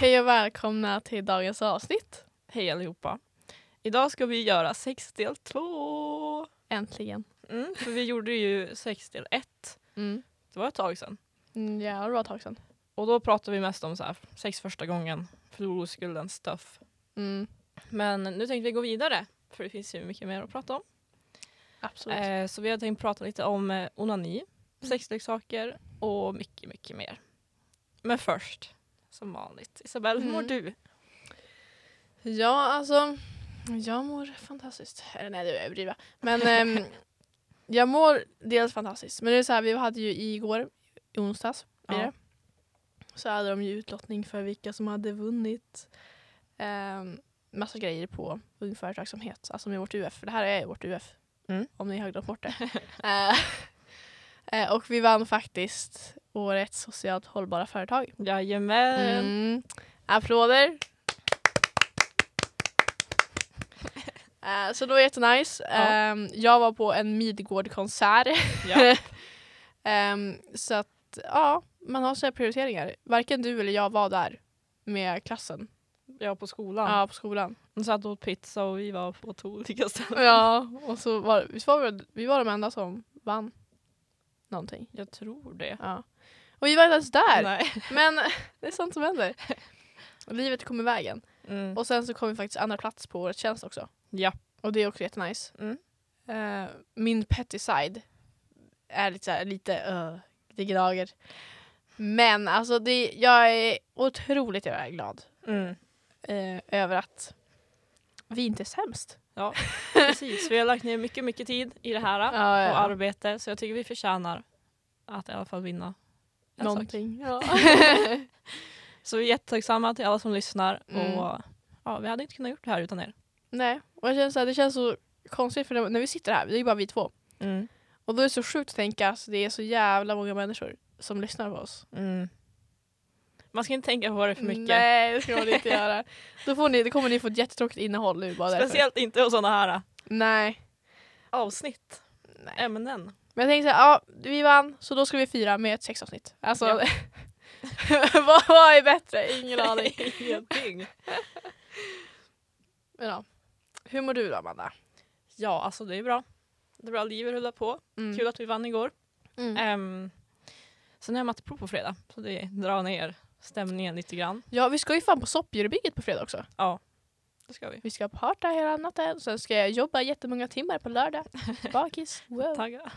Hej och välkomna till dagens avsnitt. Hej allihopa. Idag ska vi göra sex del två. Äntligen. Mm, för vi gjorde ju sex del ett. Mm. Det var ett tag sedan. Mm, Ja, det var ett tag sedan. Och då pratade vi mest om så här, sex första gången, för oskulden, stuff. Mm. Men nu tänkte vi gå vidare, för det finns ju mycket mer att prata om. Absolut. Eh, så vi har tänkt prata lite om eh, onani, sexleksaker och mycket, mycket mer. Men först, som vanligt, Isabelle, hur mår Mm. du? Ja, alltså. Jag mår fantastiskt. Eller nej, det är överdriva. Men ehm, jag mår dels fantastiskt. Men det är så här, vi hade ju igår, i onsdags, blir Ja. det. Så hade de ju utlottning för vilka som hade vunnit um, massa grejer på Ung Företagsamhet. Alltså med vårt UF. För det här är vårt UF. Mm. Om ni har glömt bort det. Eh, och vi vann faktiskt årets socialt hållbara företag. Jajamän. Mm. Applåder. Eh, så det var jättenice. Ja. Ehm, jag var på en Midgård-konsert. Ja. Ehm, så att ja, man har sina prioriteringar. Varken du eller jag var där med klassen. Var på skolan. Ja, på skolan. De satt och åt pizza och vi var på två olika ställen. Ja, och så var, vi, var, vi var de enda som vann någonting. Jag tror det. Ja. Och vi var inte ens där. Nej. Men det är sånt som händer. Livet kom i vägen. Mm. Och sen så kom vi faktiskt andra plats på årets tjänst också. Ja. Och det är också jättenice. Mm. Eh, min petty side är lite såhär, lite uh, det gnager. Men alltså det, jag är otroligt jävla glad Mm. eh, över att vi inte är sämst. Ja, precis. Vi har lagt ner mycket, mycket tid i det här Ja, och ja. arbete så jag tycker vi förtjänar att i alla fall vinna. Någonting. Ja. Så vi är jättetacksamma till alla som lyssnar Mm. och ja, vi hade inte kunnat gjort det här utan er. Nej, och jag känner så här, det känns så konstigt för när- vi sitter här, det är ju bara vi två. Mm. Och då är det så sjukt att tänka att det är så jävla många människor som lyssnar på oss. Mm. Man ska inte tänka på det för mycket. Nej, det ska man inte göra. Då, får ni, då kommer ni få ett jättetråkigt innehåll nu bara därför. Speciellt inte hos sådana här Nej. avsnitt, Nej. ämnen. Men jag tänkte såhär, ja vi vann så då ska vi fira med ett sexavsnitt. Alltså, Ja. vad, vad är bättre? Ingen aning. Ingenting. Men ja. Hur mår du då Amanda? Ja, alltså det är bra. Det är bra, livet rullar på. Mm. Kul att vi vann igår. Mm. Um, sen har jag matteprov på fredag så det drar ner stämningen lite grann. Ja vi ska ju fan på soppdjurabygget på fredag också. Det ska vi. Vi ska parta hela natten, sen ska jag jobba jättemånga timmar på lördag. Bakis. Wow. Tagga.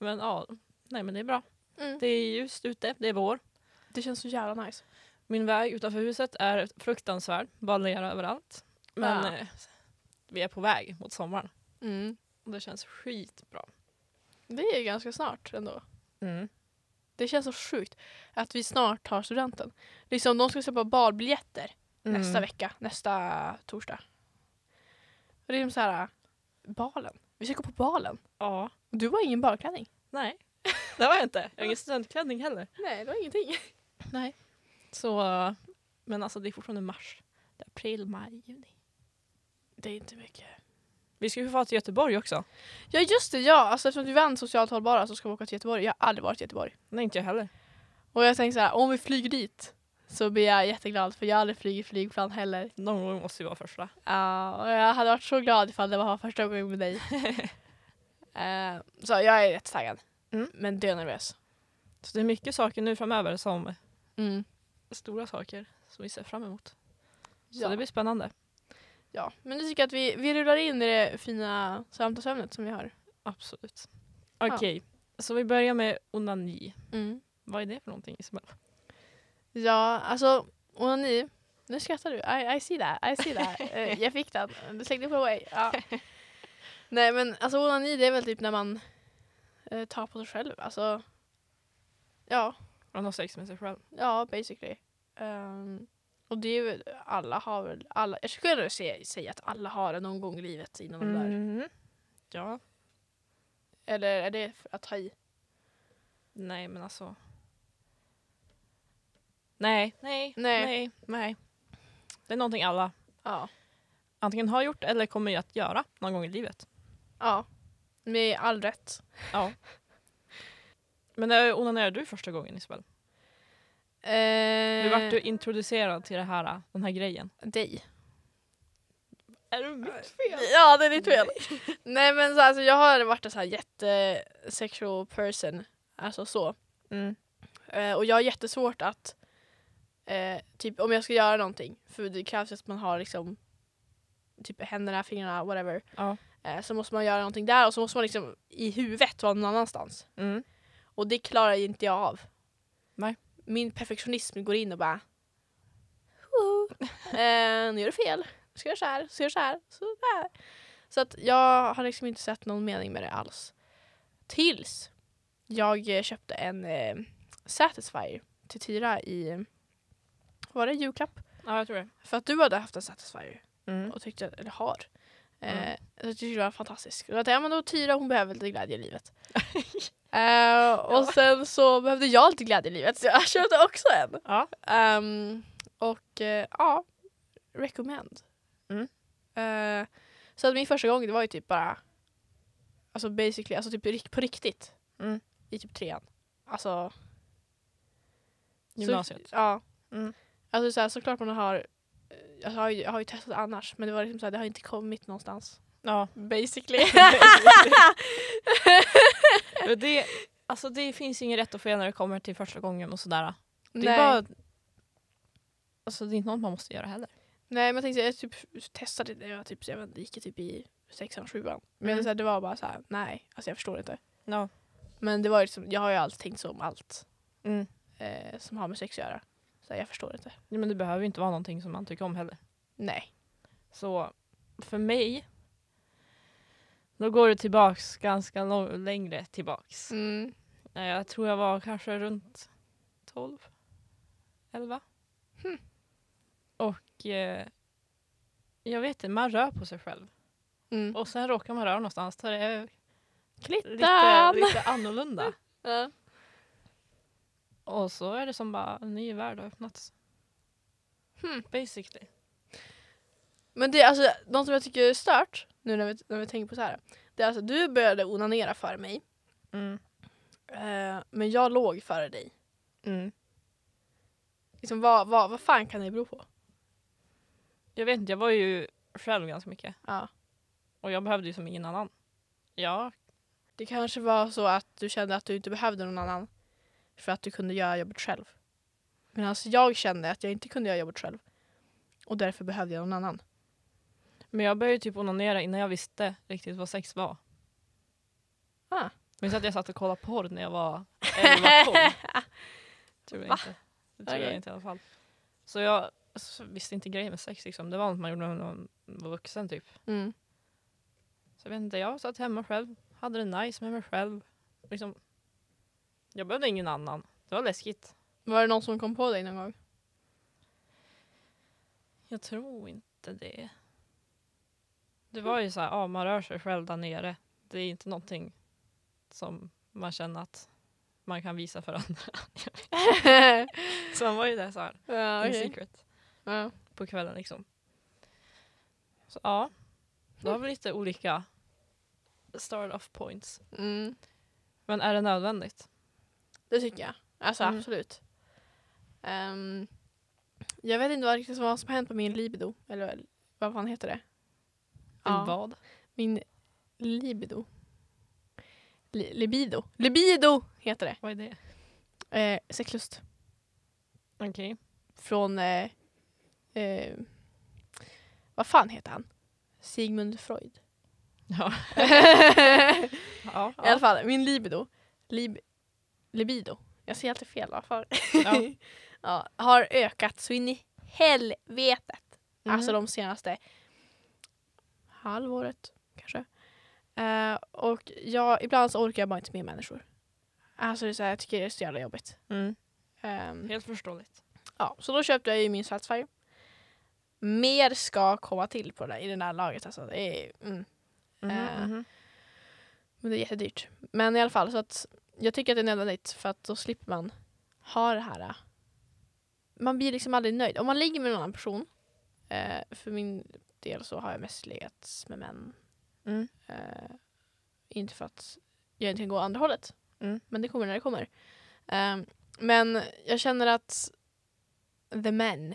Men ja, nej men det är bra. Mm. Det är ljust ute, det är vår. Det känns så jävla nice. Min väg utanför huset är fruktansvärd, bara lera överallt. Men Ja. eh, vi är på väg mot sommaren Mm. och det känns skitbra. Det är ganska snart ändå. Mm. Det känns så sjukt att vi snart tar studenten. Liksom de ska släppa balbiljetter nästa Mm. vecka, nästa torsdag. Och det är så här, balen. Vi ska gå på balen. Ja, Du har ingen balklänning. nej. Det var jag inte. Jag har ingen studentklänning heller. Nej, det var ingenting. Nej. Så, men alltså det är fortfarande mars. Det är april, maj, juni. Det är inte mycket. Vi ska ju få till Göteborg också. Ja just det, ja. Alltså, eftersom vi vann socialt hållbara så ska vi åka till Göteborg. Jag har aldrig varit i Göteborg. Nej, inte jag heller. Och jag tänkte så här, om vi flyger dit så blir jag jätteglad för jag har aldrig flugit flygplan heller. Någon gång måste vi vara första. Ja, och jag hade varit så glad ifall det var första gången med dig. Eh, så jag är rätt taggad. Mm. Men dönervös. Så det är mycket saker nu framöver som Mm. stora saker som vi ser fram emot. Så Ja. det blir spännande. ja, men jag tycker att vi, vi rullar in i det fina samtalsämnet som vi har. Absolut. Okej, så vi börjar med onani. Mm. Vad är det för någonting Isabel? Ja, alltså onani. Nu skrattar du. I, I see that. I see that. Eh, jag fick den. Du slängde på away. Ja. Nej men alltså onani det är väl typ när man eh, tar på sig själv. Alltså ja, Man har sex med sig själv. ja basically. Ehm, och det är väl, alla har väl, alla, jag skulle säga, säga att alla har det någon gång i livet innan de där. Mm. Ja, Eller är det för att ta i? nej men alltså. Nej, nej, Nej. nej, nej. Det är någonting alla Ja. antingen har gjort eller kommer att göra någon gång i livet. Ja. Med all rätt. Ja. Men när onanerade du första gången Isabel? Eh, Hur vart du introducerad till det här, den här grejen? Dig. Är det mitt fel? Ja, det är ditt fel. Nej men så, alltså, jag har varit en så här jättesexual person. Alltså så. Mm. Eh, och jag har jättesvårt att eh, typ om jag ska göra någonting, för det krävs att man har liksom typ händerna, fingrarna, whatever. Ja. Eh, så måste man göra någonting där och så måste man liksom i huvudet vara någon annanstans. Mm. Och det klarar ju inte jag av. Nej. Min perfektionism går in och bara "Woho, eh, nu gör du fel. Ska jag göra så här, ska jag göra så här, så där. Så att jag har liksom inte sett någon mening med det alls. Tills jag eh, köpte en eh, Satisfyer till Tyra i, var det julklapp? Ja, jag tror det. För att du hade haft en Satisfyer Mm. och tyckte, eller har. Eh, Mm. Jag tyckte det var fantastiskt. Och jag tänkte, ja men då Tyra hon behöver lite glädje i livet. Eh, och sen så behövde jag lite glädje i livet så jag köpte också en. Ja. Ehm, och eh, ja, recommend. Mm. Eh, så att min första gång det var ju typ bara, alltså basically, alltså typ på riktigt. Mm. I typ trean. Alltså. Gymnasiet. Så, ja. Mm. Alltså så här, såklart man har, eh, jag, har ju, jag har ju testat annars men det var liksom så här, det har inte kommit någonstans. Ja. Basically. Men det, alltså det finns inget rätt och fel när det kommer till första gången och sådär. Det Nej. är bara... Alltså det är inte något man måste göra heller. Nej men jag tänkte jag typ testade det, jag, typ, jag vet, gick typ i sexan, sjuan. Men Mm. så här, det var bara så här, nej, alltså jag förstår inte. Ja. Men det var liksom, jag har ju alltid tänkt så om allt Mm. eh, som har med sex att göra. Så jag förstår inte. Ja, men det behöver ju inte vara någonting som man tycker om heller. Nej. Så för mig, då går det tillbaks ganska lång, längre tillbaks. Mm. Jag tror jag var kanske runt 12, 11. Hmm. Och eh, jag vet inte, man rör på sig själv. Mm. Och sen råkar man röra någonstans där det är lite, lite annorlunda. Ja. Och så är det som bara en ny värld har öppnats. Hmm. Basically. Men det är alltså, något som jag tycker är stört nu när vi, när vi tänker på så här. Det är alltså du började onanera för mig. Mm. Eh, men jag låg före dig. Mm. Liksom, vad, vad, vad fan kan det bero på? Jag vet inte, jag var ju själv ganska mycket. Ja. Och jag behövde ju som ingen annan. Ja, Det kanske var så att du kände att du inte behövde någon annan för att du kunde göra jobbet själv. Medan jag kände att jag inte kunde göra jobbet själv. Och därför behövde jag någon annan. men jag började typ onanera innan jag visste riktigt vad sex var. Ah. Minns att jag satt och kollade porr när jag var 11-12. tror jag Va? inte. Det tror jag Okej. inte i alla fall. Så jag alltså, visste inte grejen med sex liksom. Det var något man gjorde när man var vuxen typ. Mm. Så jag vet inte, jag satt hemma själv. Hade det nice med mig själv. Liksom, jag behövde ingen annan. Det var läskigt. Var det någon som kom på dig någon gång? Jag tror inte det. Det var ju så här, ja man rör sig själv där nere. Det är inte någonting som man känner att man kan visa för andra. Så man var ju där så här, ja, in okej. secret ja. på kvällen liksom. Så ja, då har vi lite olika start off points. Mm. Men är det nödvändigt? Det tycker jag. Alltså Mm. absolut. Ehm, jag vet inte vad, riktigt vad som har hänt på min libido. Eller vad fan heter det? Ja. Vad? Min libido. Li- libido. Libido heter det. Vad är det? Eh, sexlust. Okej. Från... Eh, eh, vad fan heter han? Sigmund Freud. Ja. ja, I alla fall, min libido. Lib, libido. Jag säger alltid fel. Vad fan. Ja. ja, har ökat så in i helvetet. Mhm. Alltså de senaste halvåret kanske. Eh, och jag, ibland så orkar jag bara inte med människor. Alltså det är så här, jag tycker det är så jävla jobbigt. Mm. Ehm, Helt förståeligt. ja, så då köpte jag ju min Satisfyer. Mer ska komma till på det i det där laget. Alltså. Det är, mm. Mhm, Eh, mhm. Men det är jättedyrt. Men i alla fall, så att jag tycker att det är nödvändigt för att då slipper man ha det här. äh, Man blir liksom aldrig nöjd. Om man ligger med en annan person, eh, för min del så har jag mest legat med män. Mm. Eh, Inte för att jag inte kan gå andra hållet. Mm. Men det kommer när det kommer. Ehm, men jag känner att the men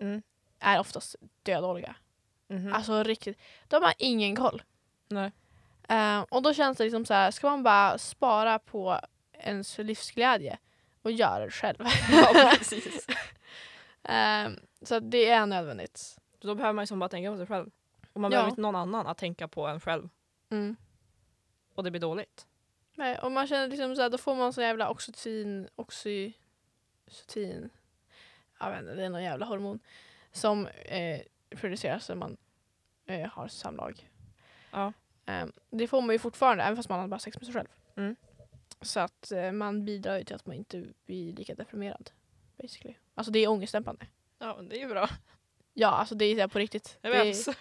Mm. är oftast dödåliga. Mhm. Alltså riktigt. De har ingen koll. Nej. Ehm, och då känns det liksom så här, ska man bara spara på ens livsglädje och göra det själv. ja, precis. Ehm, så det är nödvändigt. Då behöver man ju som bara tänka på sig själv. Och man Ja. behöver inte någon annan att tänka på en själv. Mm. Och det blir dåligt. Nej, och man känner liksom så här, då får man så jävla oxytocin, oxytocin, jag vet inte, det är någon jävla hormon som eh, produceras när man eh, har samlag. Ja. Eh, det får man ju fortfarande, även fast man har bara sex med sig själv. Mm. Så att eh, man bidrar ju till att man inte blir lika deprimerad. Basically. Alltså det är ångestdämpande. Ja, men det är ju bra. Ja, alltså det är på riktigt. Jag Det vet. är,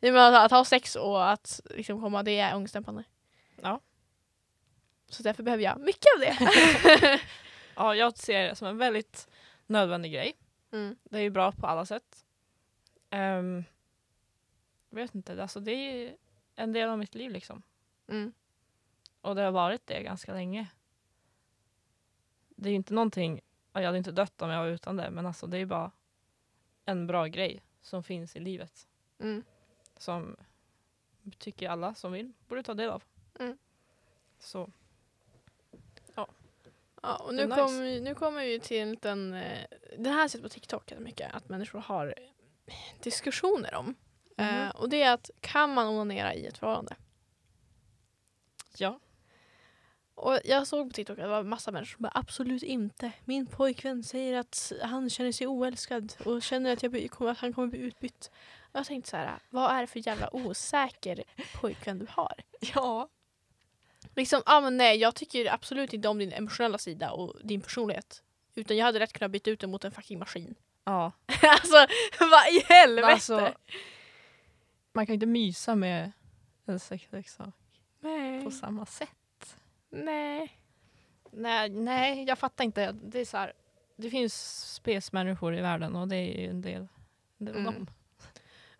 det är att, att ha sex och att liksom komma, det är ångestdämpande. Ja. Så därför behöver jag mycket av det. Ja, jag ser det som en väldigt nödvändig grej. mm. Det är ju bra på alla sätt. Um, jag vet inte, alltså det är en del av mitt liv liksom. Mm. Och det har varit det ganska länge. Det är ju inte någonting, ja, jag hade inte dött om jag var utan det, men alltså det är bara en bra grej som finns i livet. Mm. Som tycker alla som vill borde ta del av. Mm. Så Ja, och Det nu, kommer vi, nu kommer vi till en liten... Eh, det här sitter på TikTok mycket, att människor har diskussioner om. Eh, Mhm. och det är att kan man onanera i ett förhållande? ja, Och jag såg på TikTok att det var massa människor som bara absolut inte. Min pojkvän säger att han känner sig oälskad och känner att, jag kommer- att han kommer bli utbytt. Och jag tänkte så här, vad är det för jävla osäker pojkvän du har? ja, Liksom, ja men nej, jag tycker absolut inte om din emotionella sida och din personlighet. Utan jag hade rätt kunnat byta ut den mot en fucking maskin. ja. alltså, vad i helvete? Alltså, man kan inte mysa med en sexleksak på samma sätt. nej. Nej, nej, jag fattar inte. Det är så här, det finns spesmänniskor i världen och det är ju en del, en del av Mm. dem.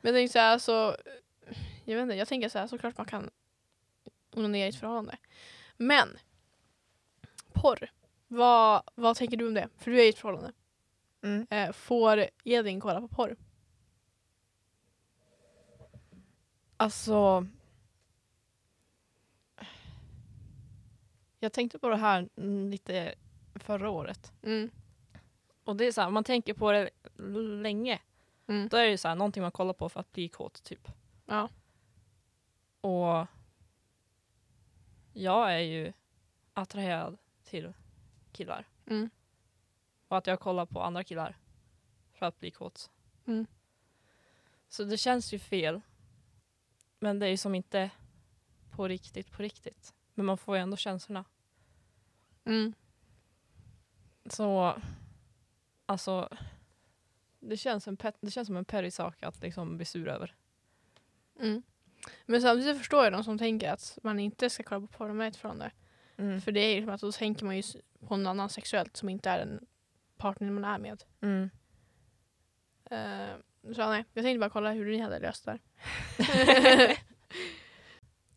Men jag tänker så här, alltså, jag vet inte, jag tänker så här, såklart man kan onanera i ett förhållande. Men, porr. Vad, vad tänker du om det? För du är i ett förhållande. Mm. Eh, får Edvin kolla på porr? Alltså... Jag tänkte på det här lite förra året. Mm. Och det är så här, om man tänker på det länge, Mm. då är det så här, någonting man kollar på för att bli kåt typ. Ja. Och jag är ju attraherad till killar. Mm. Och att jag kollar på andra killar för att bli kåt. Mm. Så det känns ju fel. Men det är ju som inte på riktigt, på riktigt. Men man får ju ändå känslorna. Mm. Så alltså det känns, en pet, det känns som en perrig sak att liksom bli sur över. Mm. Men samtidigt förstår jag de som tänker att man inte ska kolla på porr med ett förhållande. Mm. För det är ju som att då tänker man ju på en annan sexuellt som inte är den partner man är med. Mm. Eh, så nej, jag tänkte bara kolla hur ni hade löst det där.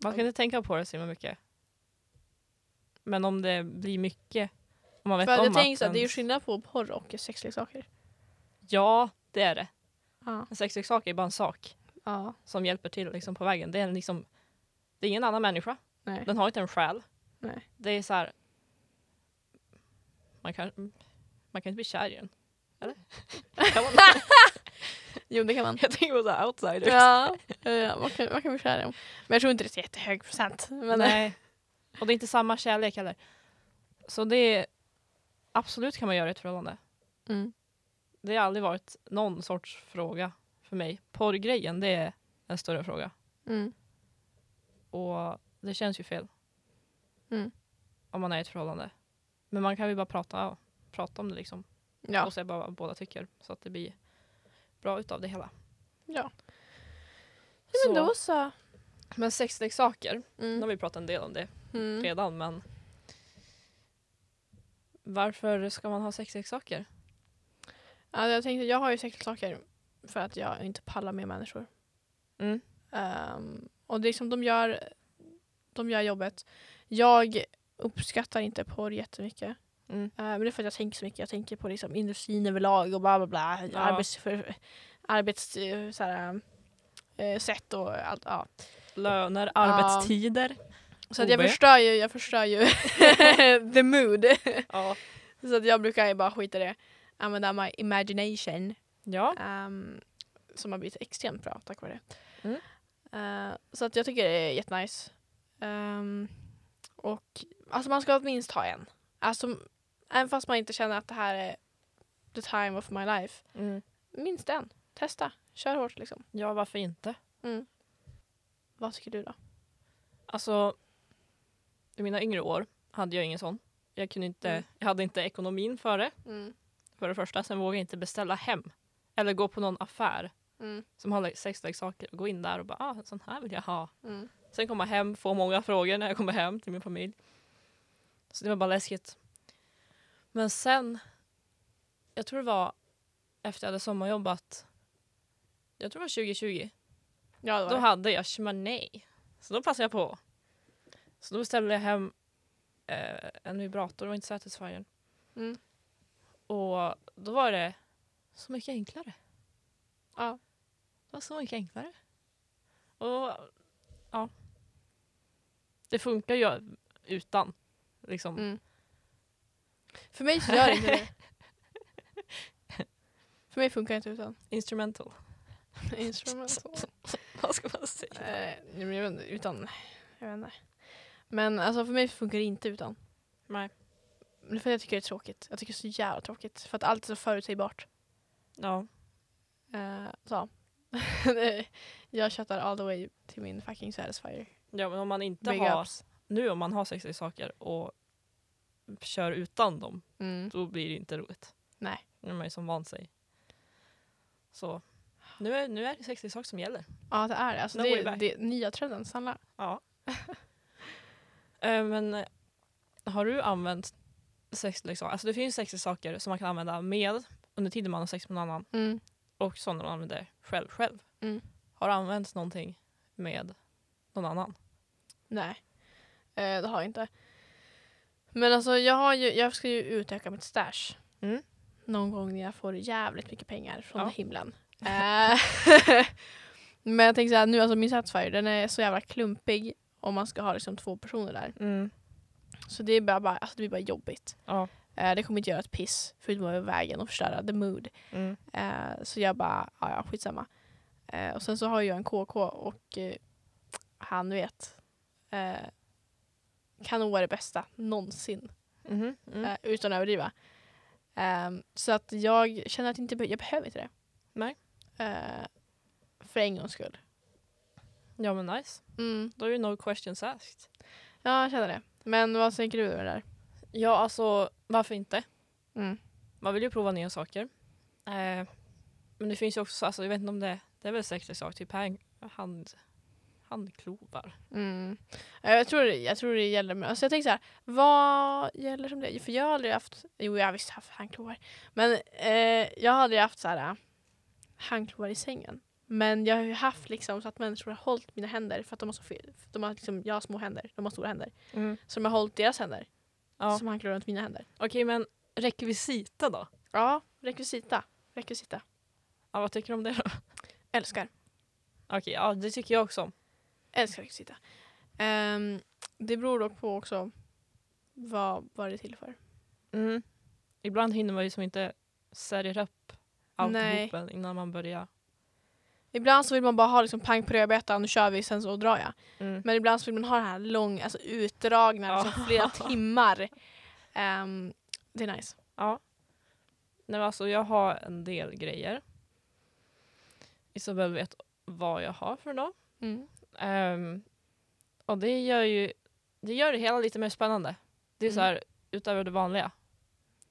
Man ska inte tänka på det så himla mycket. Men om det blir mycket, om man vet För att om jag tänker så att att det är ju skillnad på porr och sexleksaker. Ja, det är det. Ja. En sexleksak är bara en sak ja. som hjälper till liksom, på vägen. Det är, liksom, det är ingen annan människa. Nej. Den har inte en själ. Nej. Det är så här. Man kan, man kan inte bli kär i den. Eller? Kan man? Jo det kan man. jag tänker på så här outsiders. ja, ja man, kan, man kan bli kär i dem. Men jag tror inte det är så jättehög procent. Men, Nej. Och det är inte samma kärlek heller. Så det är absolut kan man göra i ett förhållande. Mm. Det har aldrig varit någon sorts fråga för mig. Porrgrejen, det är en större fråga. Mm. Och det känns ju fel. Mm. Om man är i ett förhållande. Men man kan ju bara prata, prata om det liksom. Ja. Och se bara vad båda tycker. Så att det blir bra utav det hela. ja. Så, Men då så. men sexleksaker, nu har Mm. vi pratat en del om det Mm. redan men varför ska man ha sexleksaker? Ja, jag tänkte, jag har ju sexleksaker för att jag inte pallar med människor. Mm. Ehm, och det är som de gör De gör jobbet. Jag uppskattar inte porr jättemycket. Mm. Uh, men det är för att jag tänker så mycket. Jag tänker på liksom industrin överlag och bla bla bla. Ja. Arbets, för, arbets eh, så här, eh, sätt och allt. Ja. Löner, arbetstider. Så att jag förstör ju, jag förstör ju the mood. Ja. så att jag brukar bara skita i det. Använda my imagination. ja. Um, som har blivit extremt bra tack vare det. Mm. Eh, så att jag tycker det är jättenice. Um, och alltså man ska minst ha en. Alltså, även fast man inte känner att det här är the time of my life. Mm. Minst en. Testa. Kör hårt liksom. ja, varför inte? Mm. Vad tycker du då? Alltså, i mina yngre år hade jag ingen sån. Jag, kunde inte, Mm. jag hade inte ekonomin för det, Mm. för det första. Sen vågade jag inte beställa hem. Eller gå på någon affär Mm. som har sexleksaker och gå in där och bara ah, en sån här vill jag ha. Mm. Sen komma hem, få många frågor när jag kommer hem till min familj. Så det var bara läskigt. Men sen, jag tror det var efter jag hade sommarjobbat, jag tror det var 2020, Ja, det var då det. hade jag nej. Så då passade jag på. Så då beställde jag hem eh, en vibrator, det var inte Satisfyer. Mm. Och då var det så mycket enklare. Ja. Det var så mycket enklare. Och ja. Det funkar ju utan. Liksom. Mm. För mig så gör det inte det. För mig funkar det inte utan Instrumental. instrumental. Vad ska man säga? Eh, nej, men jag vet inte, utan, jag vet inte. Men alltså för mig funkar det inte utan. Nej. Men för att jag tycker det är tråkigt. Jag tycker det är så jävla tråkigt. För att allt är så förutsägbart. Ja. Eh, så. jag chattar all the way till min fucking satisfier. ja, men om man inte Big har, ups. nu om man har sexiga saker och kör utan dem, Mm. då blir det inte roligt. Nej. Nu är man ju som van sig. Så nu är, nu är det sexiga saker som gäller. Ja det är det. Alltså, No det, är, det nya trenden. Sanna. Ja. Eh, men eh, har du använt sexleksaker? Alltså det finns sexleksaker som man kan använda med under tiden man har sex med någon annan Mm. och sådana man använder själv. själv. Mm. Har du använt någonting med någon annan? Nej, eh, det har jag inte. Men alltså jag, har ju, jag ska ju utöka mitt stash. Mm. Någon gång när jag får jävligt mycket pengar från Ja. himlen. Eh, Men jag tänker såhär, nu alltså min Satisfyer den är så jävla klumpig om man ska ha liksom två personer där. Mm. Så det, är bara, bara, alltså det blir bara jobbigt. Ja. Eh, det kommer inte göra ett piss förutom att i vägen och förstöra the mood. Mm. Eh, så jag bara, ja ja skitsamma. Eh, och sen så har jag en KK och eh, han vet. Kan nog vara det bästa någonsin. Mhm. Mm. Eh, utan att överdriva. Ehm, så att jag känner att jag inte jag behöver inte det. Nej. Eh, för en gångs skull. Ja men nice. Mm. Då är det no questions asked. Ja, jag känner det. Men vad tänker du över det där? Ja alltså varför inte? Mm. Man vill ju prova nya saker. Eh, men det finns ju också, alltså, jag vet inte om det, det är väl sexleksaker, typ hand, hand, handklovar. Mm. Jag, tror, det- jag tror det gäller, men alltså jag tänker så här, vad gäller som det? För jag har aldrig haft, jo jag har visst haft handklovar, men eh, jag har aldrig haft så här äh, handklovar i sängen. Men jag har ju haft liksom så att människor har hållit mina händer för att de har så fel. De har liksom, jag har små händer, de har stora händer. Så de har hållit deras händer Ja. som handklovar runt mina händer. Okej men rekvisita då? Ja, rekvisita. Rekvisita. Ja, vad tycker du om det då? Älskar. Okej, ja det tycker jag också. Älskar rekvisita. Ehm, det beror dock på också vad, vad det är till för. Mm. Ibland hinner man ju som inte sälja upp Nej. alltihopen innan man börjar. Ibland så vill man bara ha liksom pang på rödbetan, nu kör vi, sen så drar jag. Mm. Men ibland så vill man ha den här lång, alltså utdragna, Ja. liksom flera timmar. Ehm, det är nice. Ja. Nej, alltså, jag har en del grejer. Isabel vet vad jag har för något. Mm. Ehm, och det gör ju det gör det hela lite mer spännande. Det är så Mm. här utöver det vanliga.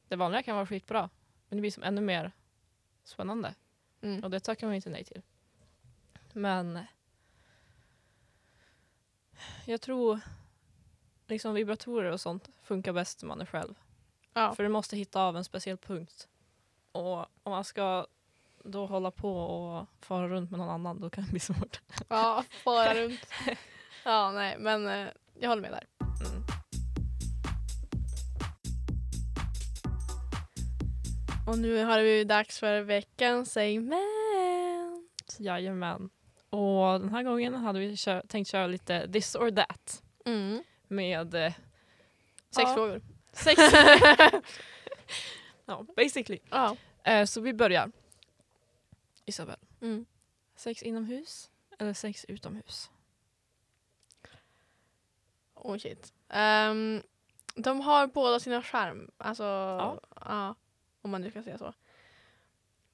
Det vanliga kan vara skitbra. Men det blir som ännu mer spännande. Mm. Och det tackar man inte nej till. Men jag tror liksom vibratorer och sånt funkar bäst när man är själv. Ja. För du måste hitta av en speciell punkt. Och om man ska då hålla på och fara runt med någon annan då kan det bli svårt. ja, fara runt. Ja, nej, men eh, jag håller med där. Mm. Och nu har blivit dags för veckans segment. Jajamän. Och den här gången hade vi kö- tänkt köra lite this or that Mm. med eh, Sex Ja. frågor. sex. ja, basically. ja. Eh, så vi börjar. Isabel, Mm. sex inomhus eller sex utomhus? Oh shit. Ehm, de har båda sina skärm. Alltså, ja. Om man nu kan säga så.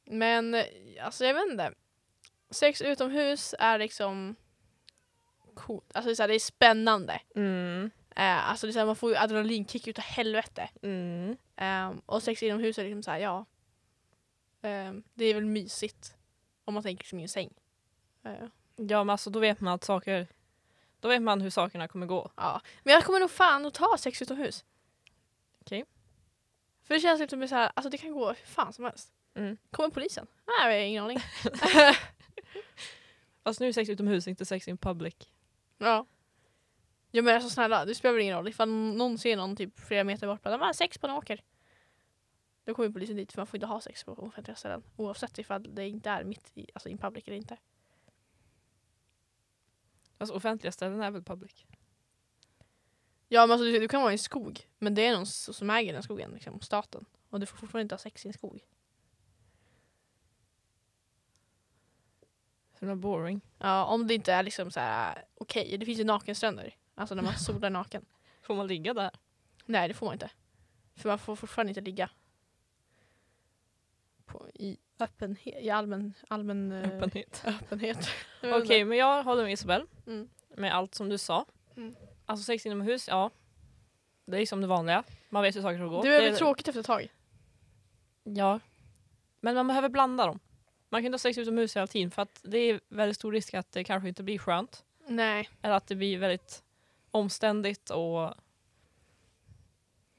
Men alltså jag vet inte. Sex utomhus är liksom coolt. Alltså det är, så här, det är spännande. Mm. Eh, alltså det är så här, man får ju adrenalinkick utav helvete. Mm. Ehm, och sex inomhus är liksom så här, ja. Ehm, det är väl mysigt. Om man tänker som i en säng. Ja men alltså då vet man att saker, då vet man hur sakerna kommer gå. Ja, men jag kommer nog fan att ta sex utomhus. Okej. För det känns lite som så här, alltså det kan gå hur fan som helst. Mm. Kommer polisen? Nej, jag har ingen aning. Fast nu är sex utomhus, inte sex in public. ja. Ja men alltså snälla, det spelar väl ingen roll ifall någon ser någon typ flera meter bort bara, de har sex på en åker. Då kommer polisen dit för man får inte ha sex på offentliga ställen. Oavsett ifall det inte är mitt i, alltså in public eller inte. Alltså offentliga ställen är väl public? Ja men alltså du, du kan vara i en skog, men det är någon som äger den skogen, liksom, staten. Och du får fortfarande inte ha sex i en skog. Så boring. Ja, om det inte är liksom så här okej, det finns ju nakenstränder. Alltså när man solar naken. Får man ligga där? Nej, det får man inte. För man får fortfarande inte ligga. På, I öppenhet, i allmän, allmän eh, Öppenhet. öppenhet. Okej men jag håller med Isabel. Mm. Med allt som du sa. Mm. Alltså sex inomhus, ja. Det är som det vanliga. Man vet hur saker ska gå. Det är väl det tråkigt efter ett tag. Ja. Men man behöver blanda dem. Man kan inte ha sex utomhus hela tiden för att det är väldigt stor risk att det kanske inte blir skönt. Nej. Eller att det blir väldigt omständigt och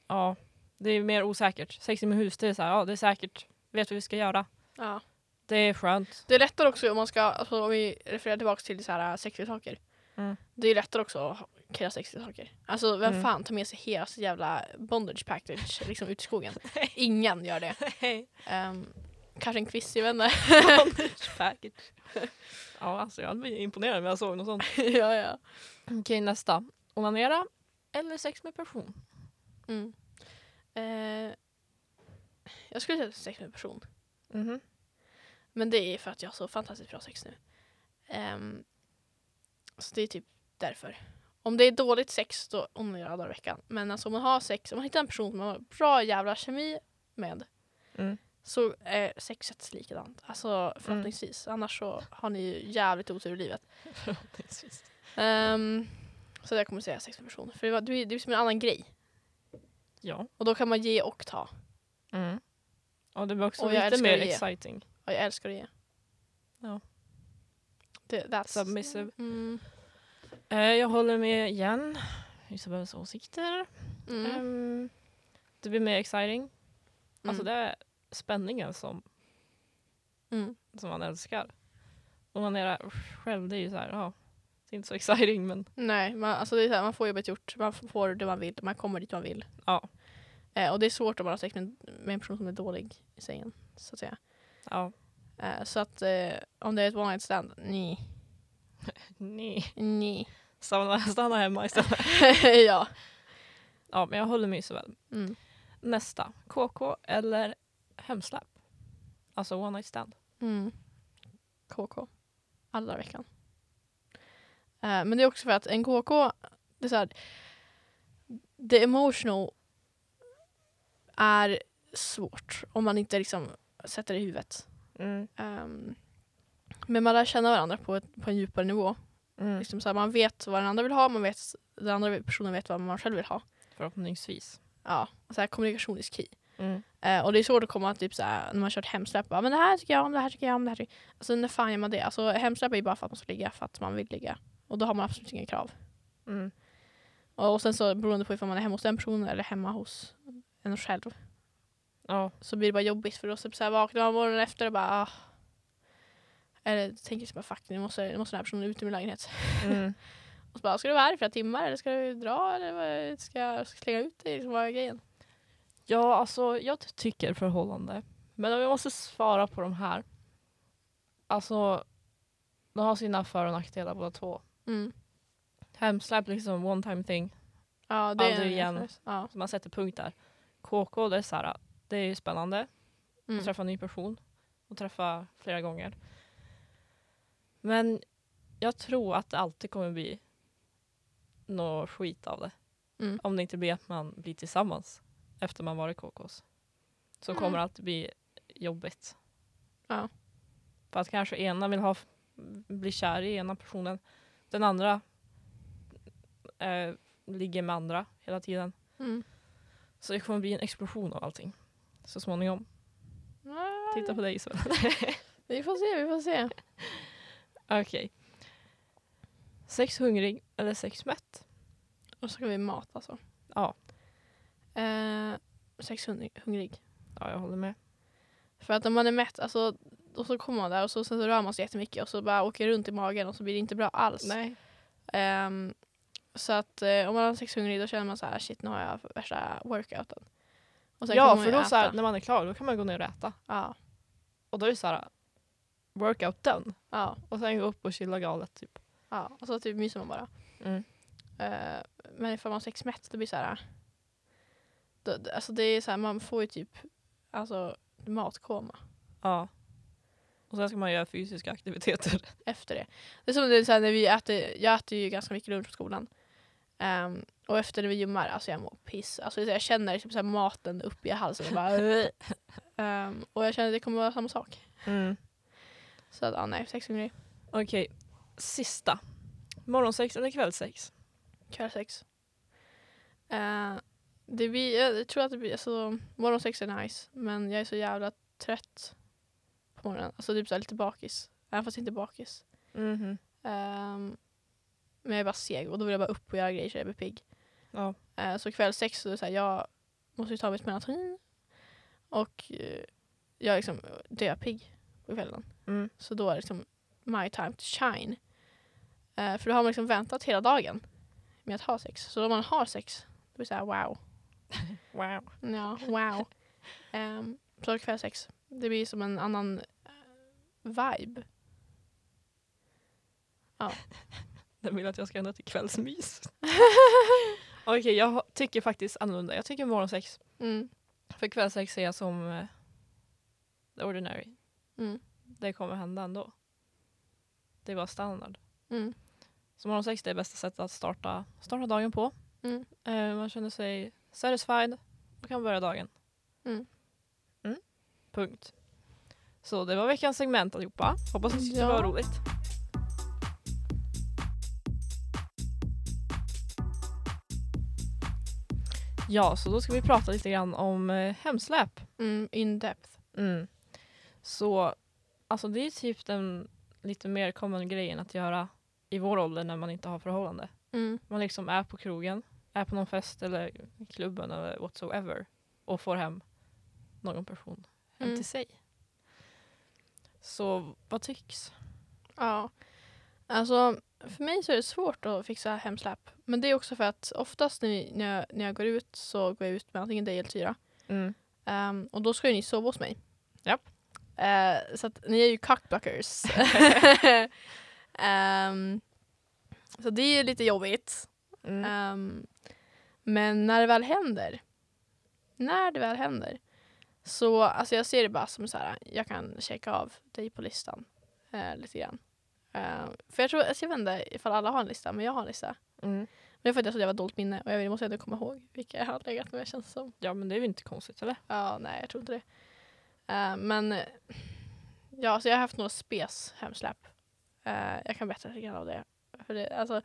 ja, det är mer osäkert. Sex inomhus, det är så här, ja det är säkert, vet vad vi ska göra. Ja. Det är skönt. Det är lättare också om man ska, alltså, om vi refererar tillbaka till så här sexiga saker. Mm. Det är lättare också att kräva sexiga saker. Alltså vem Mm. fan tar med sig hela sitt jävla bondage package liksom ut i skogen? Ingen gör det. Ehm, kanske en quiz, jag vet inte. Bondage package. ja, alltså jag blivit imponerad om jag såg något sånt. ja, ja. Okej, nästa. Onanera eller sex med person? Mm. Eh, jag skulle säga sex med person. Mhm. Men det är för att jag har så fantastiskt bra sex nu. Ehm, så det är typ därför. Om det är dåligt sex då onanerar jag dagar i veckan. Men alltså om man har sex, om man hittar en person som man har bra jävla kemi med Mm. så är sexet likadant. Alltså förhoppningsvis. Annars så har ni ju jävligt otur i livet. Förhoppningsvis. Ehm, så jag kommer säga sex med person. För det, var, det är det är som en annan grej. Ja. Och då kan man ge och ta. Mm. Och det blir också Och jag lite älskar mer att ge. exciting. Och jag älskar att ge. Ja. Det, that's... Submissive. Mm. Eh, jag håller med igen. Isabells åsikter. Mm. Ehm, det blir mer exciting. Alltså Mm. det är spänningen som, Mm. som man älskar. Och man är själv, det är ju så här, ja. Det är inte så exciting men Nej, man, alltså det är så här, man får jobbet gjort, man får det man vill, man kommer dit man vill. ja. Eh, och det är svårt om man har sex med, en- med en person som är dålig i sängen. Så att säga. ja. Eh, så att eh, om det är ett one night stand, nej. Nej. Nej. Stanna, stanna hemma istället. ja. Ja men jag håller med Isabel. Mm. Nästa. KK eller hemsläpp? Alltså one night stand. Mm. KK. Alla veckan. Eh, men det är också för att en KK, det är så här, the emotional är svårt om man inte liksom sätter det i huvudet. Mm. Ehm, men man lär känna varandra på, ett, på en djupare nivå. Mm. Liksom så här, man vet vad den andra vill ha, man vet, den andra personen vet vad man själv vill ha. Förhoppningsvis. Ja, så här, kommunikation is key. Mm. Eh, och det är svårt att komma typ så här, när man kört hemsläpp. bara, Men det här tycker jag om, det här tycker jag om. Det här tycker jag. Alltså när fan gör man det? Alltså hemsläpp är ju bara för att man ska ligga, för att man vill ligga. Och då har man absolut inga krav. Mm. Och, och sen så beroende på ifall man är hemma hos den personen eller hemma hos en själv. Ja. Så blir det bara jobbigt för då så, så här, vaknar man morgonen efter och bara ah. Eller tänker sig bara fuck nu måste, nu måste den här personen ut ur min lägenhet. Mm. Och så bara, ska du vara här i flera timmar eller ska du dra eller ska jag slänga ut dig? Liksom, vad är grejen? Ja, alltså jag tycker förhållande. Men om jag måste svara på de här. Alltså, de har sina för och nackdelar båda två. Mm. Hemsläpp liksom one time thing. Ja, det Aldrig en igen. Ja. Så man sätter punkt där. KK, det är så här, det är ju spännande. Mm. att träffa en ny person och träffa flera gånger. Men jag tror att det alltid kommer bli något skit av det. Mm. Om det inte blir att man blir tillsammans efter man varit KKs. Så Mm. kommer det alltid bli jobbigt. Ja. För att kanske ena vill ha, bli kär i ena personen. Den andra eh, ligger med andra hela tiden. Mm. Så det kommer bli en explosion av allting. Så småningom. Ja, Titta på dig Isabel. Vi får se, vi får se. Okej. Sex hungrig eller sex mätt? Och så ska vi mat alltså. Ja. Eh, sex hungrig, hungrig. Ja, jag håller med. För att om man är mätt, alltså, och så kommer man där och så, sen så rör man sig jättemycket och så bara åker runt i magen och så blir det inte bra alls. Nej. Ehm, så att eh, om man har sex hungrig då känner man så här shit nu har jag värsta workouten. Och sen Ja, kommer man för ju då så här, när man är klar då kan man gå ner och äta. Ja, Och då är det så här workout done. ja, Och sen gå upp och chilla galet typ. ja. Och så typ myser man bara. Mm. Eh, men ifall man har sex mätt då blir det så här. Då, då- alltså det är så här, man får ju typ alltså matkoma Ja. Och sen ska man göra fysiska aktiviteter. efter det. Det är som det är så här, när vi äter, jag äter ju ganska mycket lunch på skolan. Ehm, och efter vi gymmar, alltså jag mår piss. Alltså jag känner typ så maten upp i halsen. Och, bara, Ehm, och jag känner att det kommer vara samma sak. Mm. Så att, ja, nej, sex hungrig. Okej, sista. Morgonsex eller kvällsex? Kvällsex. Uh, det blir, jag tror att det blir, alltså morgonsex är nice. Men jag är så jävla trött på morgonen. Alltså typ så lite bakis. Även fast inte bakis. Mhm. Ehm, men jag är bara seg och då vill jag bara upp och göra grejer så jag blir pigg. Ja. Eh, så kvällsex så är det så här, jag måste ju ta mitt melatonin. Och uh, jag är liksom döpigg på kvällen. Mm. Så då är det liksom my time to shine. Eh, för då har man liksom väntat hela dagen med att ha sex. Så om man har sex, då blir det så här wow. Wow. Ja, wow. um, så kvällsex, det blir som en annan eh, vibe. Den vill att jag ska ändra till kvällsmys. Okej, jag ha- tycker faktiskt annorlunda. Jag tycker morgonsex. Mm, För kvällsex ser jag som eh, the ordinary. mm, Det kommer hända ändå. Det är bara standard. mm, Så morgonsex det är bästa sättet att starta, starta dagen på. mm. Eh, man känner sig satisfied och kan börja dagen. Mm. Mm. Punkt. Så det var veckans segment allihopa. Hoppas ni tyckte Ja. det var roligt. Ja, så då ska vi prata lite grann om eh, hemsläp. Mm, in depth. Mm. Så alltså det är typ den lite mer common grejen att göra i vår ålder när man inte har förhållande. Mm, Man liksom är på krogen, är på någon fest eller klubben eller whatsoever och får hem någon person hem Mm. till sig. Så vad tycks? ja. Alltså, för mig så är det svårt att fixa hemsläp. Men det är också för att oftast när, när, jag, när jag går ut så går jag ut med antingen dig eller Tyra. Mm. Ehm, och då ska ju ni sova hos mig. Japp. Eh, så att ni är ju cockblockers. Ehm, så det är ju lite jobbigt. Mm. Ehm, men när det väl händer, när det väl händer, så alltså jag ser det bara som så här, jag kan checka av dig på listan eh, lite grann. Ehm, för jag tror, alltså jag vet inte ifall alla har en lista, men jag har en lista. Mm. Men det är för att jag så jävla dåligt minne och jag måste ändå komma ihåg vilka jag har legat med känns som. Ja men det är ju inte konstigt eller? Ja, nej jag tror inte det. Eh, men ja, så jag har haft några spes hemsläpp. Eh, jag kan berätta lite grann av det. För det, alltså,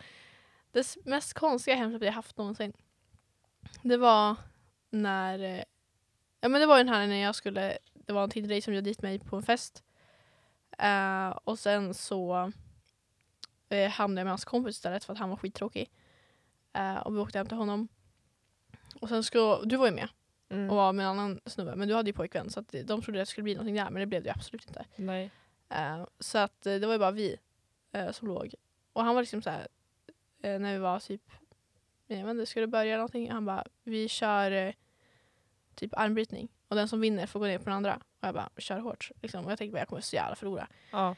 det mest konstiga hemsläpp jag haft någonsin. Det var när, ja men det var ju den här när jag skulle, det var en Tinder som bjöd dit mig på en fest. Eh, och sen så eh, hamnade jag med hans kompis istället för att han var skittråkig. Eh, och vi åkte hem till honom. Och sen ska, du var ju med Mm. och var med en annan snubbe. Men du hade ju pojkvän så att de trodde att det skulle bli någonting där men det blev det ju absolut inte. Nej. Så att det var ju bara vi som låg. Och han var liksom så här när vi var typ, jag vet inte, ska det börja någonting? Han bara, vi kör typ armbrytning och den som vinner får gå ner på den andra. Och jag bara, kör hårt. Liksom. Och jag tänkte bara, jag kommer så jävla förlora. Ja.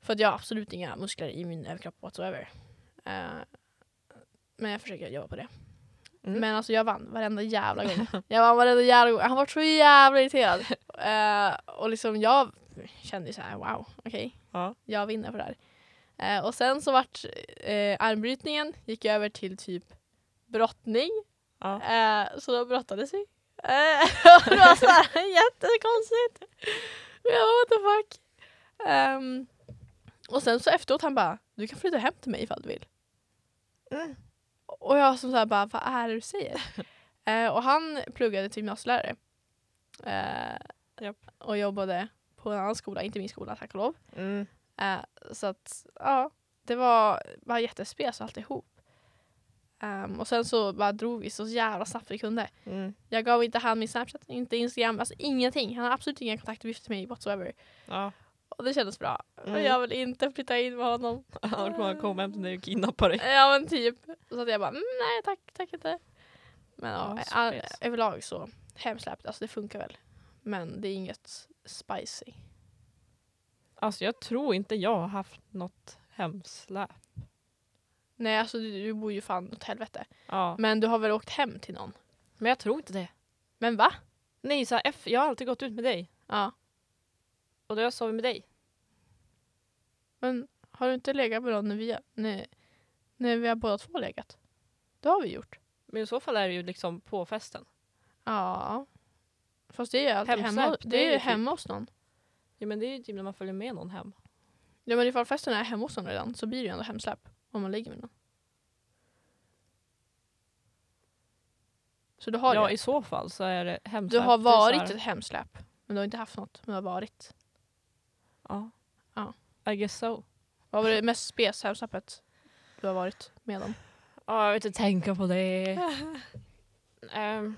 För att jag har absolut inga muskler i min överkropp whatsoever. Eh, men jag försöker jobba på det. Mm. Men alltså jag vann varenda jävla gång. Jag vann varenda jävla gång. Han var så jävla irriterad. Eh, och liksom jag kände så här: wow, okej, Ja. jag vinner på det här. Eh, och sen så vart eh, armbrytningen, gick över till typ brottning. Ja. Eh, så då brottades vi. Det var så här jättekonstigt. Jag bara what the fuck. Ehm, och sen så efteråt han bara, du kan flytta hem till mig ifall du vill. Mm. Och jag som så här bara, vad är det du säger? eh, och han pluggade till gymnasielärare. Eh, Japp. Och jobbade på en annan skola, inte min skola tack och lov. Mm. Eh, så att ja, det var bara jättespes alltihop. Um, och sen så bara drog vi så jävla snabbt vi kunde. Mm. Jag gav inte han min Snapchat, inte Instagram, alltså ingenting. Han har absolut inga kontaktuppgifter med mig whatsoever. Ja. Och det kändes bra. Mm. Och jag vill inte flytta in med honom. Han kommer komma hem till dig och kidnappa dig. Ja men typ. Så att jag bara, mm, nej tack, tack inte. Men ja, all, spes. överlag så, hemsläpp, alltså det funkar väl. Men det är inget spicy. Alltså jag tror inte jag har haft något hemsläp. Nej alltså du, du bor ju fan åt helvete. Ja. Men du har väl åkt hem till någon? Men jag tror inte det. Men va? Nej, så här, F, jag har alltid gått ut med dig. Ja. Och då har jag sovit med dig. Men har du inte legat med någon när vi, när, när vi har båda två legat? Det har vi gjort. Men i så fall är det ju liksom på festen. Ja. Fast det är ju alltid hemma, Hemsläpp, det det är ju typ- hemma hos någon. Ja men det är ju typ när man följer med någon hem. Ja men ifall festen är hemma hos någon redan så blir det ju ändå hemsläpp. Om man ligger med någon. Så du har ja det. i så fall så är det Du hemsläp. har är så varit ett hemsläpp. Men du har inte haft något. Men du har varit. Ja. Ja. I guess so. Vad var det mest spes hemsläppet du har varit med om? Ja, jag vill inte tänka på det. Ehm,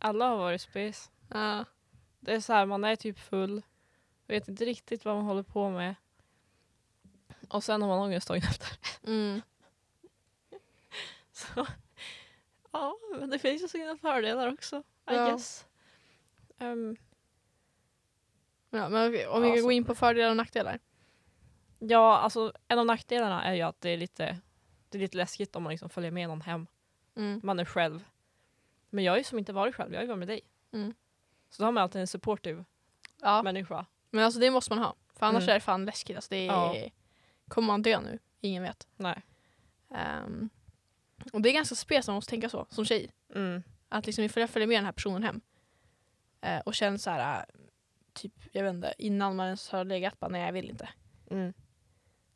alla har varit spes. Ja. Det är så här, man är typ full. Vet inte riktigt vad man håller på med. Och sen har man ångest dagen efter. Mm. Så, ja, men det finns ju sina fördelar också. I Ja. guess. Ehm, Ja, men om vi kan så- gå in på fördelar och nackdelar. ja, alltså en av nackdelarna är ju att det är lite, det är lite läskigt om man liksom följer med någon hem. Mm. Man är själv. Men jag har ju som inte varit själv, jag har ju varit med dig. Mm. Så då har man alltid en supportive Ja, människa. men alltså det måste man ha. För annars Mm. är det fan läskigt. Alltså, det är. Kommer man dö nu? Ingen vet. Nej. Ehm, och det är ganska spes man måste tänka så, som tjej. Mm. Att liksom ifall jag följer med den här personen hem eh, och känner så här, äh, typ, jag vet inte, innan man ens har legat, bara nej jag vill inte. Mm.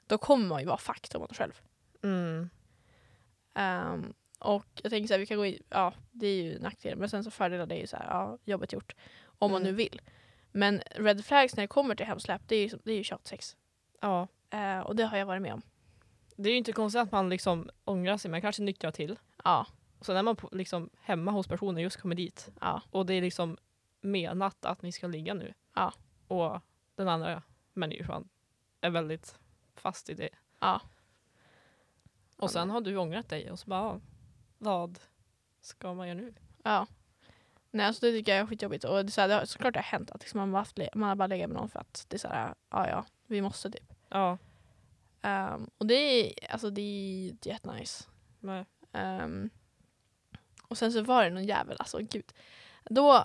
Då kommer man ju vara fucked om man själv. Mm. Ehm, och jag tänker så här, vi kan gå in, ja det är ju nackdelar, men sen så fördelar det är ju så här, ja jobbet gjort. Om man Mm. nu vill. Men red flags när det kommer till hemsläpp, det är ju, det är ju tjatsex. Ja. Eh, och det har jag varit med om. Det är ju inte konstigt att man liksom ångrar sig, man kanske nyktrar till. Ja, Och sen är man på, liksom hemma hos personen just kommer dit. ja, Och det är liksom menat att ni ska ligga nu. Ja. Och den andra människan är väldigt fast i det. ja. Och sen har du ångrat dig och så bara, vad ska man göra nu? Ja. Nej, alltså det tycker jag är skitjobbigt. Och det är så här, det har, såklart det har hänt att liksom man, haft, man har bara legat med någon för att det är så här, ja ja, vi måste typ. Ja, Ehm, och det är, alltså det är jättenice. nej. Ehm, och sen så var det någon jävel, alltså gud. Då,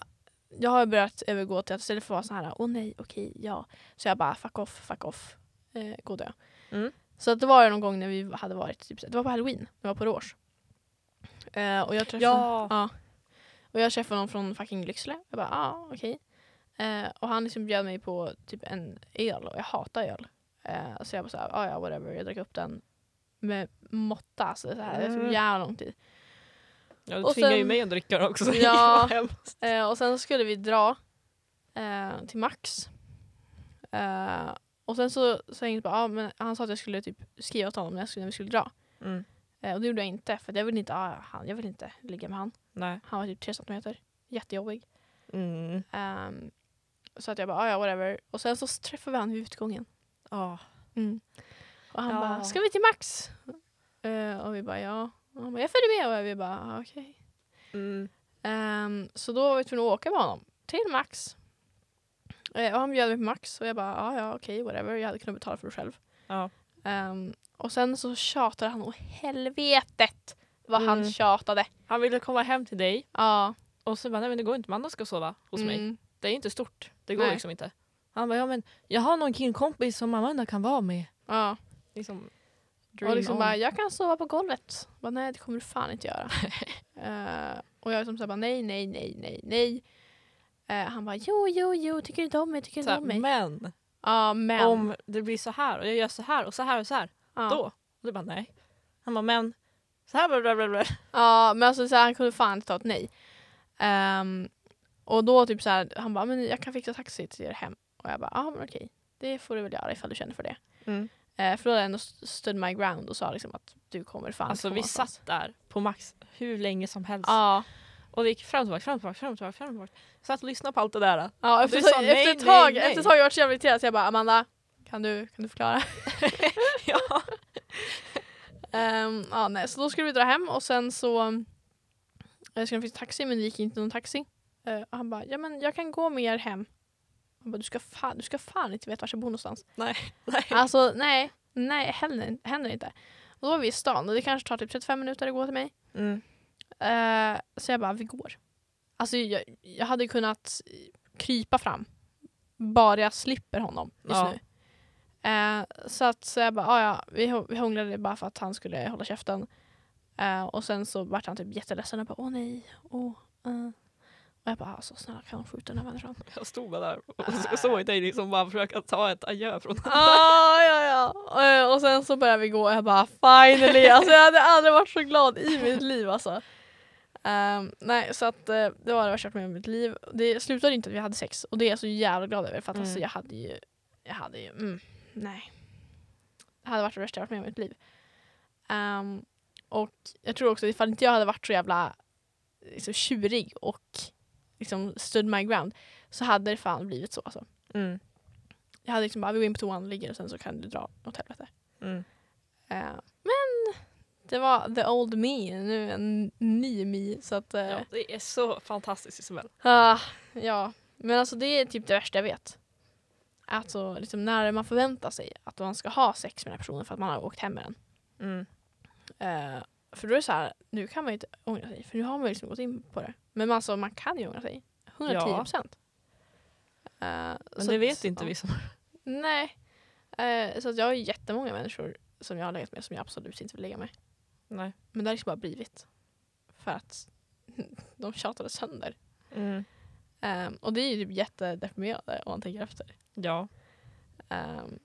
jag har börjat övergå till att istället för att vara så här, åh nej, okej, ja. Så jag bara, fuck off, fuck off, eh, gå dö. Mm. Så att det var någon gång när vi hade varit, typ, det var på halloween, det var på Rås. Eh, och jag träffade, Ja. ja. Och jag träffade någon från fucking Lycksele. Jag bara, ja ah, okej. Eh, och han liksom bjöd mig på typ en öl och jag hatar öl. Eh, så jag bara såhär, ah, ja whatever. Jag drack upp den med måtta. Alltså, det, så här, det tog Mm. jävla lång tid. Ja, du Och tvingar ju mig att dricka det också. Ja. Eh, och sen skulle vi dra eh, till Max. Eh, och sen så, så jag bara, ah, men han sa att jag skulle typ skriva till honom när, jag skulle, när vi skulle dra. Mm. Eh, och det gjorde jag inte för jag ville inte, ah, han, jag vill inte ligga med han. Nej. Han var typ tre centimeter. Jättejobbig. Mm. Ehm, så att jag bara, ah, ja whatever. Och sen så träffade vi han vid utgången. Ja. Och han Ja. bara, ska vi till Max? Eh, och vi bara ja. Och han bara, jag följer med och vi bara ah, okej. Mm. Ehm, så då var vi tvungna att åka med honom till Max. Eh, och han bjöd mig på Max och jag bara ja ja okej whatever. Jag hade kunnat betala för det själv. Ja. Ehm, och sen så tjatade han åt helvetet vad han Mm. tjatade. Han ville komma hem till dig Ja. och så bara, nej men det går inte, Amanda ska sova hos mig. Mm. Det är inte stort, det går Nej. liksom inte. Han bara, ja men jag har någon killkompis som Amanda kan vara med. Ja. Liksom, Och liksom on. bara, jag kan sova på golvet. Bara, nej det kommer du fan inte göra. Eh, och jag liksom så här bara, nej, nej, nej, nej, nej. Eh, han bara, jo, jo, jo, tycker du inte om mig, tycker du inte om mig? men Ja, men. om det blir så här och jag gör så här och så här och så här, ja. då? Och du bara nej. Han bara, men så här bla bla bla. bla. Ja, men alltså så här, han kunde fan inte ta ett nej. Ehm, och då typ så här, han bara, men jag kan fixa taxi till er hem. Och jag bara, ja men okej, det får du väl göra ifall du känner för det. Mm. Eh, för då hade jag ändå st- stood my ground och sa liksom att du kommer fan Alltså vi någonstans. satt där på max hur länge som helst. Ja, Och det gick fram och tillbaka, fram och tillbaka, fram och tillbaka, fram och tillbaka. Satt och lyssnade på allt det där. ja efter, sa tag- nej, efter, ett nej, tag, nej. efter ett tag jag var så jävla irriterad så jag bara, Amanda, kan du, kan du förklara? ja. Ehm, ja, nej, så då skulle vi dra hem och sen så jag skulle fixa taxi men det gick inte någon taxi. Eh, och han bara, ja men jag kan gå med er hem. Han bara, du ska fan, du ska fan inte veta var jag bor någonstans. Nej. Alltså nej, nej händer, händer inte. Och då var vi i stan och det kanske tar typ 35 minuter att gå till mig. Mm. Eh, så jag bara, vi går. Alltså jag, jag hade kunnat krypa fram. Bara jag slipper honom just Ja. nu. Eh, så att så jag bara, ah, ja, vi, vi hånglade bara för att han skulle hålla käften. Eh, och sen så vart han typ jätteledsen och bara, åh nej, åh. eh." Och jag bara, alltså snälla kan hon skjuta den här människan? Jag stod bara där och så- såg dig liksom bara försöka ta ett adjö från ah, ja, ja. Eh, och sen så började vi gå och jag bara finally. Alltså jag hade aldrig varit så glad i mitt liv alltså. Ehm, nej så att eh, det var det värsta jag med i mitt liv. Det slutade inte att vi hade sex och det är jag så jävla glad över för att alltså, Mm. jag hade ju, jag hade ju, mm, nej. Det hade varit det värsta jag varit med i mitt liv. Ehm, och jag tror också ifall inte jag hade varit så jävla liksom, tjurig och liksom stood my ground så hade det fan blivit så alltså. Mm. Jag hade liksom bara, vi går in på toan och ligger och sen så kan du dra åt helvete. Mm. Eh, men det var the old me, nu en ny me. Så att, eh, Ja, det är så fantastiskt Isabel. ah, ja. Men alltså det är typ det värsta jag vet. Alltså liksom när man förväntar sig att man ska ha sex med den här personen för att man har åkt hem med den. Mm. Eh, för då är det så här, nu kan man ju inte ångra sig för nu har man ju liksom gått in på det. Men alltså man kan ju ångra sig. 110 procent. Men det vet inte vi som... Nej. Eh, så att jag har jättemånga människor som jag har legat med som jag absolut inte vill ligga med. Nej. Men det har liksom bara blivit. För att de tjatade sönder. Mm. Ehm, och det är ju typ jättedeprimerande om man tänker efter. Ja. Ehm,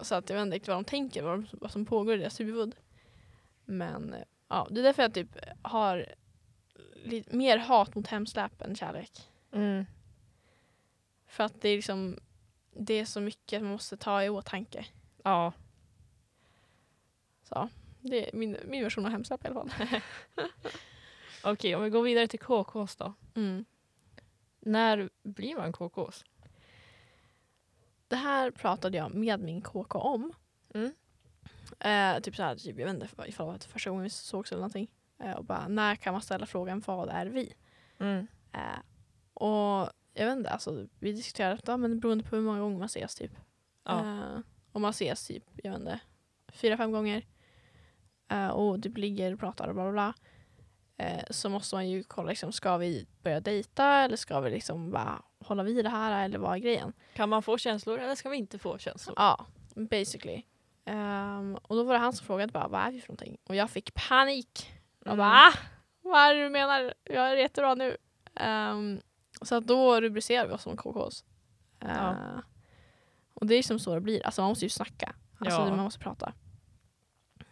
så att jag vet inte riktigt vad de tänker, vad, de, vad som pågår i deras huvud. Men eh, ja, det är därför jag typ har lite mer hat mot hemsläp än kärlek. Mm. För att det är liksom det är så mycket man måste ta i åtanke. Ja. Så det är min, min version av hemsläp i alla fall. Okej, om vi går vidare till KKs då. Mm. När blir man KKs? Det här pratade jag med min KK om. Mm. Eh, typ så här, typ, jag vet inte ifall det var första gången vi sågs eller någonting. Eh, och bara, när kan man ställa frågan vad är vi? Mm. Eh, och jag vet inte, alltså, vi diskuterade detta men beroende på hur många gånger man ses typ. Ja. Eh, om man ses typ, jag vet inte, fyra, fem gånger. Eh, och typ ligger och pratar och bla bla bla. Eh, så måste man ju kolla, liksom, ska vi börja dejta eller ska vi liksom bara hålla vid det här eller vad är grejen? Kan man få känslor eller ska vi inte få känslor? Ja, basically. Ehm, och då var det han som frågade bara, vad är vi för någonting? Och jag fick panik. Jag Mm. bara, ah, vad är det du menar? Jag är jättebra nu. Ehm, så då rubricerar vi oss som KKs. Uh, Ja. Och det är som så det blir. Alltså man måste ju snacka. Alltså Ja. man måste prata.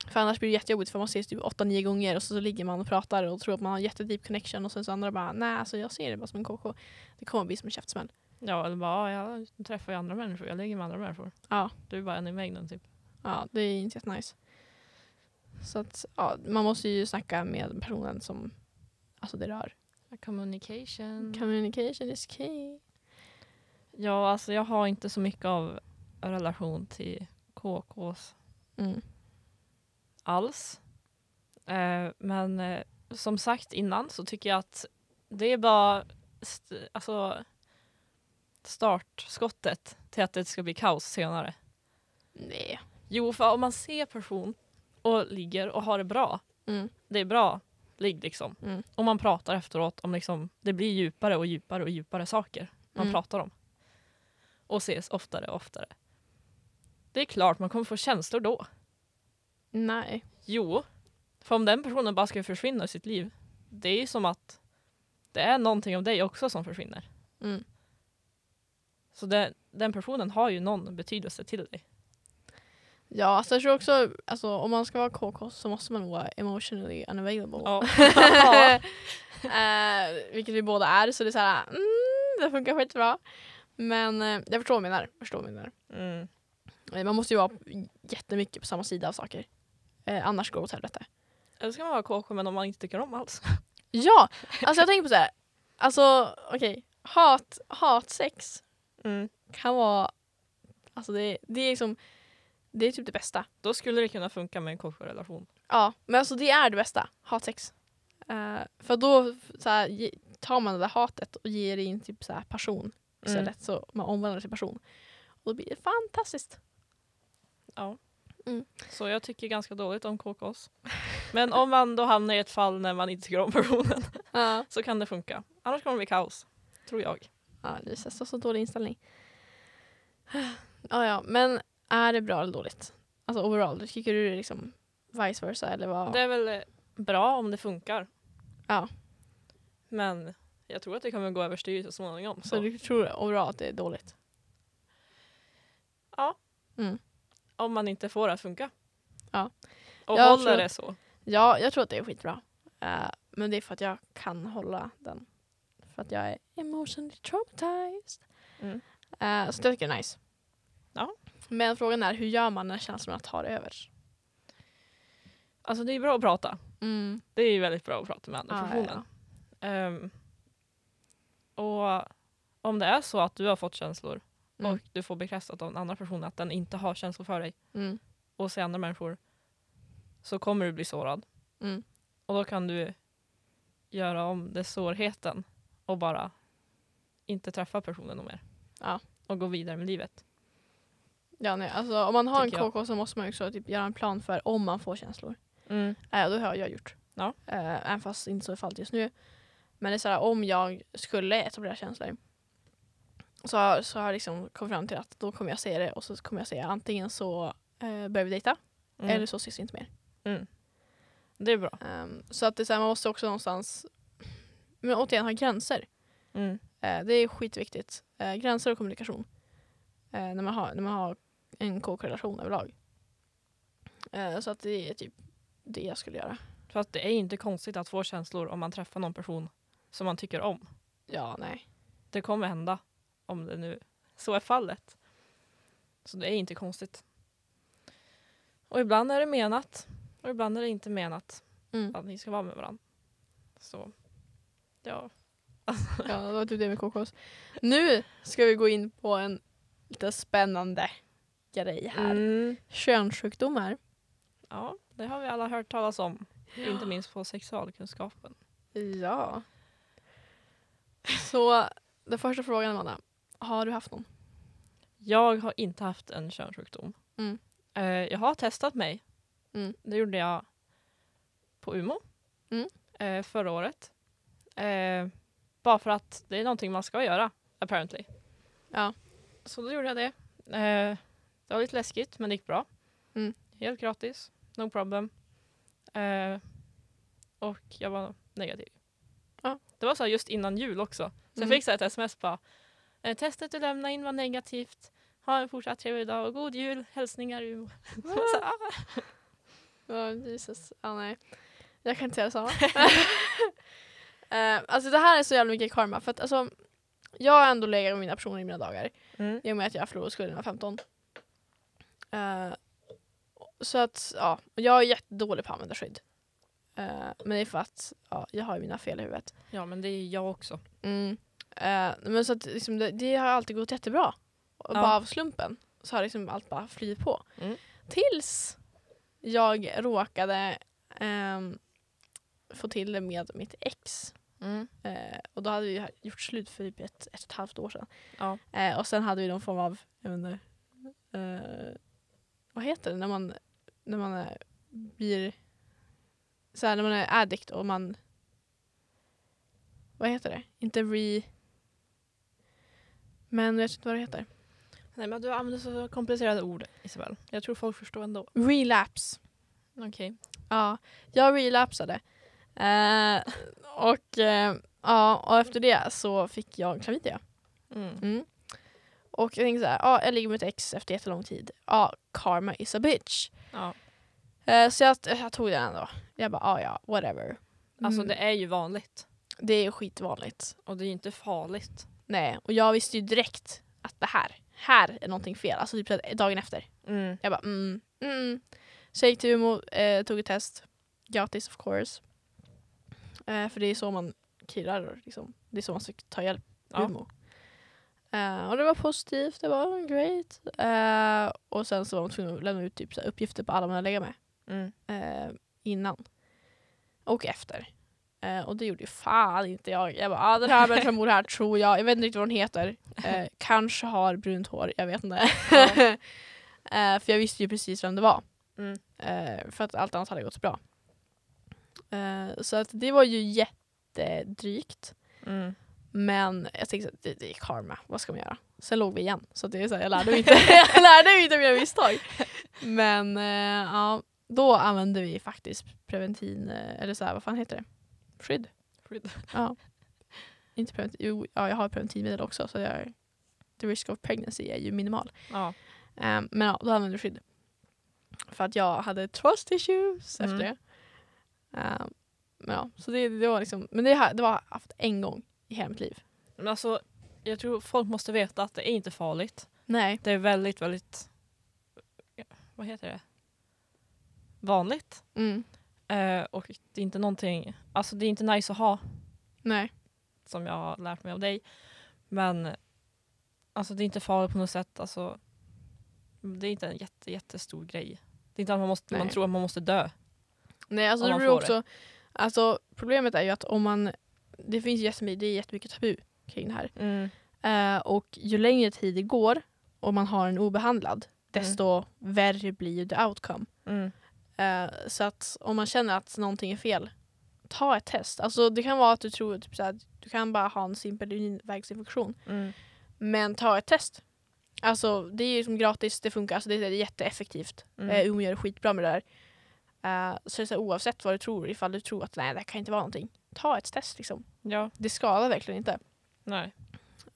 För annars blir det jättejobbigt för man ses typ 8-9 gånger och så, så ligger man och pratar och tror att man har jättedeep connection och sen så andra bara nej alltså jag ser det bara som en KK. Det kommer bli som en käftsmäll. Ja, eller bara, ja, jag träffar ju andra människor. Jag ligger med andra människor. Ja. Du är bara en i mängden typ. Ja, det är inte jättenice. Så att ja, man måste ju snacka med personen som alltså det rör. Communication. Communication is key. Ja, alltså jag har inte så mycket av relation till KKs Mm. alls. Eh, men eh, som sagt innan så tycker jag att det är bara st- alltså, startskottet till att det ska bli kaos senare. Nej. Jo, för om man ser person och ligger och har det bra, Mm. det är bra ligg liksom. Mm. Och man pratar efteråt om liksom, det blir djupare och djupare och djupare saker man Mm. pratar om. Och ses oftare och oftare. Det är klart man kommer få känslor då. Nej. Jo, för om den personen bara ska försvinna i sitt liv, det är ju som att det är någonting av dig också som försvinner. Mm. Så det, den personen har ju någon betydelse till dig. Ja, alltså jag tror också, alltså, om man ska vara KK så måste man vara emotionally unavailable. Ja. eh, vilket vi båda är, så det är såhär, mm, det funkar skitbra. Men eh, jag förstår vad du menar. Förstår vad menar. Mm. Eh, Man måste ju vara jättemycket på samma sida av saker. Eh, annars går det åt helvete. Eller ska man vara KK men om man inte tycker om alls. Ja! Alltså jag tänker på så här. Alltså okej, hat, hatsex Mm. kan vara, alltså det, det är liksom, det är typ det bästa. Då skulle det kunna funka med en KK-relation. Ja, men alltså det är det bästa, hatsex. Eh, för då så här, ge, tar man det där hatet och ger det in typ så här passion istället. Så man omvandlar till passion. Och då blir det fantastiskt. Ja. Mm. Så jag tycker ganska dåligt om KKs. Men om man då hamnar i ett fall när man inte tycker om personen Ja, så kan det funka. Annars kommer det bli kaos. Tror jag. ja det är så, så dålig inställning. Ja, ja, men är det bra eller dåligt? Alltså overall, tycker du det liksom vice versa eller vad? Det är väl eh, bra om det funkar. Ja. Men jag tror att det kommer gå överstyr så småningom. Så Så. du tror overall att det är dåligt? Ja. Mm. Om man inte får det att funka. Ja. Och Jag håller tror- det så. Ja, jag tror att det är skitbra. Eh, men det är för att jag kan hålla den. För att jag är emotionally traumatized. Mm. Eh, så det tycker jag är nice. Men frågan är, hur gör man när känslorna tar över? Alltså det är bra att prata. Mm. Det är väldigt bra att prata med andra Ja, personen. ja, Ehm, och om det är så att du har fått känslor Mm. och du får bekräftat av en annan person att den inte har känslor för dig Mm. och se andra människor så kommer du bli sårad. Mm. Och då kan du göra om det sårheten och bara inte träffa personen mer. Ja. Och gå vidare med livet. Ja, nej, alltså, om man har en Tycker jag. KK så måste man ju också typ göra en plan för om man får känslor. Mm. Eh, det har jag gjort. Ja. Eh, även fast inte så fallet just nu. Men det är såhär, om jag skulle etablera känslor så, så har jag liksom kommit fram till att då kommer jag säga det och så kommer jag säga antingen så eh, börjar vi dejta Mm. eller så ses vi inte mer. Mm. Det är bra. Ehm, så att det är så här, man måste också någonstans men återigen ha gränser. Mm. Eh, det är skitviktigt. Gränser och kommunikation. När, man har, när man har en KK-relation överlag. Eh, så att det är typ det jag skulle göra. För att det är inte konstigt att få känslor om man träffar någon person som man tycker om. Ja, nej. Det kommer hända om det nu så är fallet. Så det är inte konstigt. Och ibland är det menat och ibland är det inte menat Mm. att ni ska vara med varandra. Så ja. Ja, det var typ det med KKs. Nu ska vi gå in på en lite spännande grej här. Mm. Könssjukdomar. Ja, det har vi alla hört talas om. Inte minst på sexualkunskapen. Ja. Så den första frågan Amanda. Har du haft någon? Jag har inte haft en könssjukdom. Mm. Eh, jag har testat mig. Mm. Det gjorde jag på Umo Mm. eh, förra året. Eh, bara för att det är någonting man ska göra, apparently. Ja. Så då gjorde jag det. Det var lite läskigt, men det gick bra. Mm. Helt gratis, no problem. Eh, och jag var negativ. Ja. Det var så just innan jul också. Så jag Mm. fick så ett sms bara. Eh, testet du lämnade in var negativt. Ha en fortsatt trevlig dag och god jul. Hälsningar Umeå. Jag ah. Ja, Jesus. Ja, nej. Jag kan inte säga samma. Eh, alltså det här är så jävla mycket karma. För att alltså, jag har ändå legat med mina personer i mina dagar. Mm. I och med att jag förlorade skulden när jag var 15. Eh, så att, ja. Jag är jättedålig på att använda skydd. Eh, men det är för att ja, jag har mina fel i huvudet. Ja men det är jag också. Mm. Eh, men så att liksom, det, det har alltid gått jättebra. Och Ja. bara av slumpen så har liksom allt bara flytt på. Mm. Tills jag råkade ehm, få till det med mitt ex. Mm. Eh, och då hade vi gjort slut för typ ett, ett och ett halvt år sedan. Ja. Eh, och sen hade vi någon form av, jag vet inte, eh, vad heter det när man, när man är, blir, så här, när man är addict och man, vad heter det? Inte re, men jag vet inte vad det heter. Nej men du använder så komplicerade ord Isabel. Jag tror folk förstår ändå. Relapse. Okej. Ja, jag relapsade. Eh, och, eh, ja, och efter det så fick jag klamydia. Mm. Mm. Och jag tänkte så här, ja, jag ligger med ett ex efter jättelång tid. Ja, karma is a bitch. Ja. Eh, så jag, jag tog den ändå. Jag bara, ja ja, whatever. Alltså Mm. det är ju vanligt. det är skitvanligt. Och det är ju inte farligt. Nej, och jag visste ju direkt att det här, här är någonting fel. Alltså typ så här dagen efter. Mm. Jag bara, mm, mm. Så jag gick till Umeå, eh, tog ett test. Gratis of course. Eh, för det är så man kirrar liksom. Det är så man ska ta hjälp Ja. Umeå. Eh, och det var positivt, det var great. Eh, och sen så var man tvungen att lämna ut typ, så här, uppgifter på alla man hade legat med. Mm. eh, innan och efter. Och det gjorde ju fan inte jag. Jag bara, ah, den här människan bor här tror jag. Jag vet inte riktigt vad hon heter. Kanske har brunt hår, jag vet inte. Ja. för jag visste ju precis vem det var. Mm. För att allt annat hade gått så bra. Så att det var ju jättedrygt. Mm. Men jag tänkte att det, det är karma, vad ska man göra? Sen låg vi igen. Så det är så här, jag lärde mig inte, jag lärde mig inte mina misstag. Men eh, ja, då använde vi faktiskt preventin, eh, eller så här, vad fan heter det? Skydd. Skydd. Ja. Inte preventin, jo, ja, jag har preventivmedel också så jag, the risk of pregnancy är ju minimal. Ja. Eh, men ja, då använde vi skydd. För att jag hade trust issues efter Mm. det. Eh, men ja, så det, det var liksom, men det, det var haft en gång i hela mitt liv. Men alltså, jag tror folk måste veta att det är inte farligt. Nej. Det är väldigt, väldigt, vad heter det? Vanligt. Mm. Eh, och det är inte någonting, alltså det är inte nice att ha Nej. som jag har lärt mig av dig. Men alltså det är inte farligt på något sätt. Alltså, det är inte en jätte, jättestor grej. Det är inte att man, måste, man tror att man måste dö. Nej, alltså det beror också, alltså problemet är ju att om man, det finns jättemycket, det är jättemycket tabu kring det här. Mm. Eh, och ju längre tid det går och man har en obehandlad, desto värre blir ju the outcome. Mm. Eh, så att om man känner att någonting är fel, ta ett test. Alltså det kan vara att du tror typ såhär, du kan bara ha en simpel urinvägsinfektion. Mm. Men ta ett test. Alltså det är ju som gratis, det funkar, alltså, det är jätteeffektivt. Mm. Mm. Umeå gör skitbra med det där. Eh, så det är så här, oavsett vad du tror, ifall du tror att nej det här kan inte vara någonting. Ta ett test liksom. Ja, Det skadar verkligen inte. nej.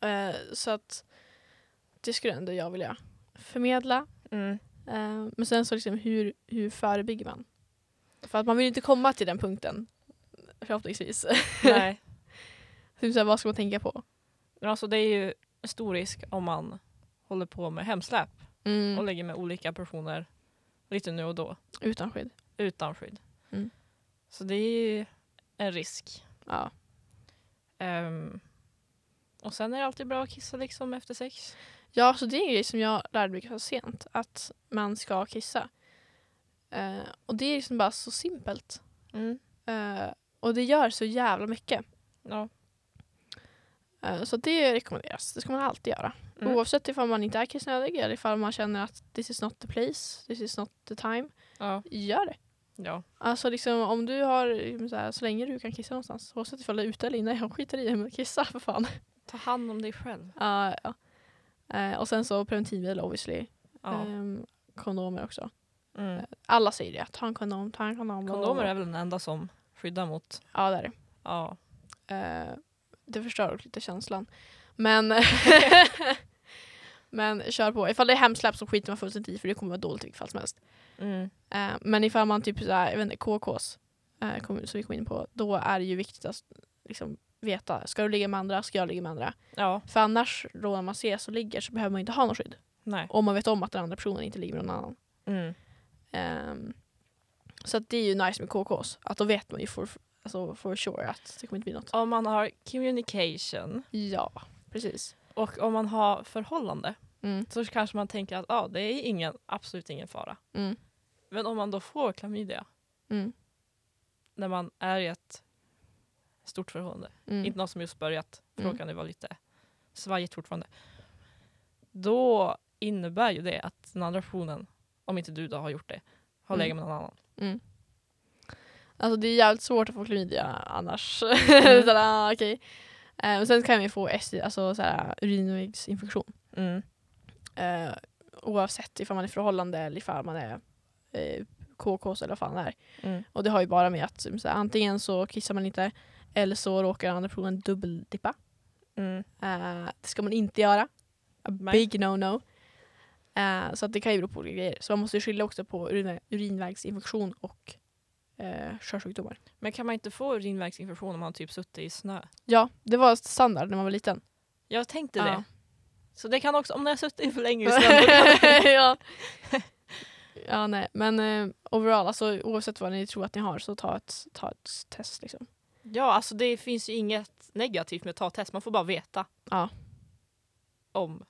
Eh, så att det skulle ändå jag vilja förmedla. Mm. Eh, men sen så liksom hur, hur förebygger man? För att man vill inte komma till den punkten. Förhoppningsvis. nej. typ så här, vad ska man tänka på? Alltså det är ju stor risk om man håller på med hemsläp och Mm. lägger med olika personer lite nu och då Utan skydd. utan skydd. Mm. Så det är en risk. Ja. Ehm, och sen är det alltid bra att kissa liksom efter sex. ja, så det är en grej som jag lärde mig ganska sent. Att man ska kissa. Eh, och det är liksom bara så simpelt. Mm. Eh, och det gör så jävla mycket. Ja. Eh, så det rekommenderas. Det ska man alltid göra. Mm. Oavsett ifall man inte är kissnödig eller ifall man känner att this is not the place, this is not the time. Ja. Gör det. Ja. Alltså liksom om du har, liksom så, här, så länge du kan kissa någonstans, oavsett ifall det är ute eller inne, jag skiter i det, men kissa för fan. Ta hand om dig själv. Ja, ja. Eh, och sen så preventivmedel obviously. Ja. Ehm, kondomer också. Mm. Alla säger det, ta en kondom, ta en kondom. Kondomer är väl den enda som skyddar mot... Ja det är det. Ja. Eh, det förstör dock lite känslan. Men, men kör på. Ifall det är hemsläpp så skiter man fullständigt i för det kommer vara dåligt i vilket fall som helst. Mm. Eh, men ifall man typ såhär, jag vet inte, KKs, eh, kom- som vi kom in på, då är det ju viktigt att liksom, veta, ska du ligga med andra, ska jag ligga med andra? Ja. För annars då när man ses och ligger så behöver man inte ha något skydd. Nej. Om man vet om att den andra personen inte ligger med någon annan. Mm. Ehm, så det är ju nice med KKs, att då vet man ju for, alltså for sure att det kommer inte bli något. Om man har communication Ja, precis. och om man har förhållande Mm. så kanske man tänker att ah, det är ingen, absolut ingen fara. Mm. Men om man då får klamydia, Mm. när man är i ett stort förhållande, Mm. inte någon som just börjat, för då Mm. kan det vara lite svajigt fortfarande. Då innebär ju det att den andra personen, om inte du då har gjort det, har Mm. legat med någon annan. Mm. Alltså det är jävligt svårt att få klamydia annars. Mm. okej. Eh, men sen kan vi få STI, alltså såhär, urinvägsinfektion. Mm. Eh, oavsett ifall man är förhållande eller ifall man är eh, KKs eller vad fan det är. Mm. Och det har ju bara med att så här, antingen så kissar man inte eller så råkar andra personen dubbeldippa. Mm. Eh, det ska man inte göra. A big no-no. Eh, så att det kan ju bero på olika grejer. Så man måste skilja också på urin urinvägsinfektion och eh, körsjukdomar. Men kan man inte få urinvägsinfektion om man typ suttit i snö? Ja, det var standard när man var liten. Jag tänkte Ja. det. Så det kan också, om ni har suttit för länge i snö, ja. ja, nej. Men eh, overall, alltså, oavsett vad ni tror att ni har så ta ett, ta ett test. Liksom. Ja, alltså det finns ju inget negativt med att ta test. Man får bara veta. Ja. Om.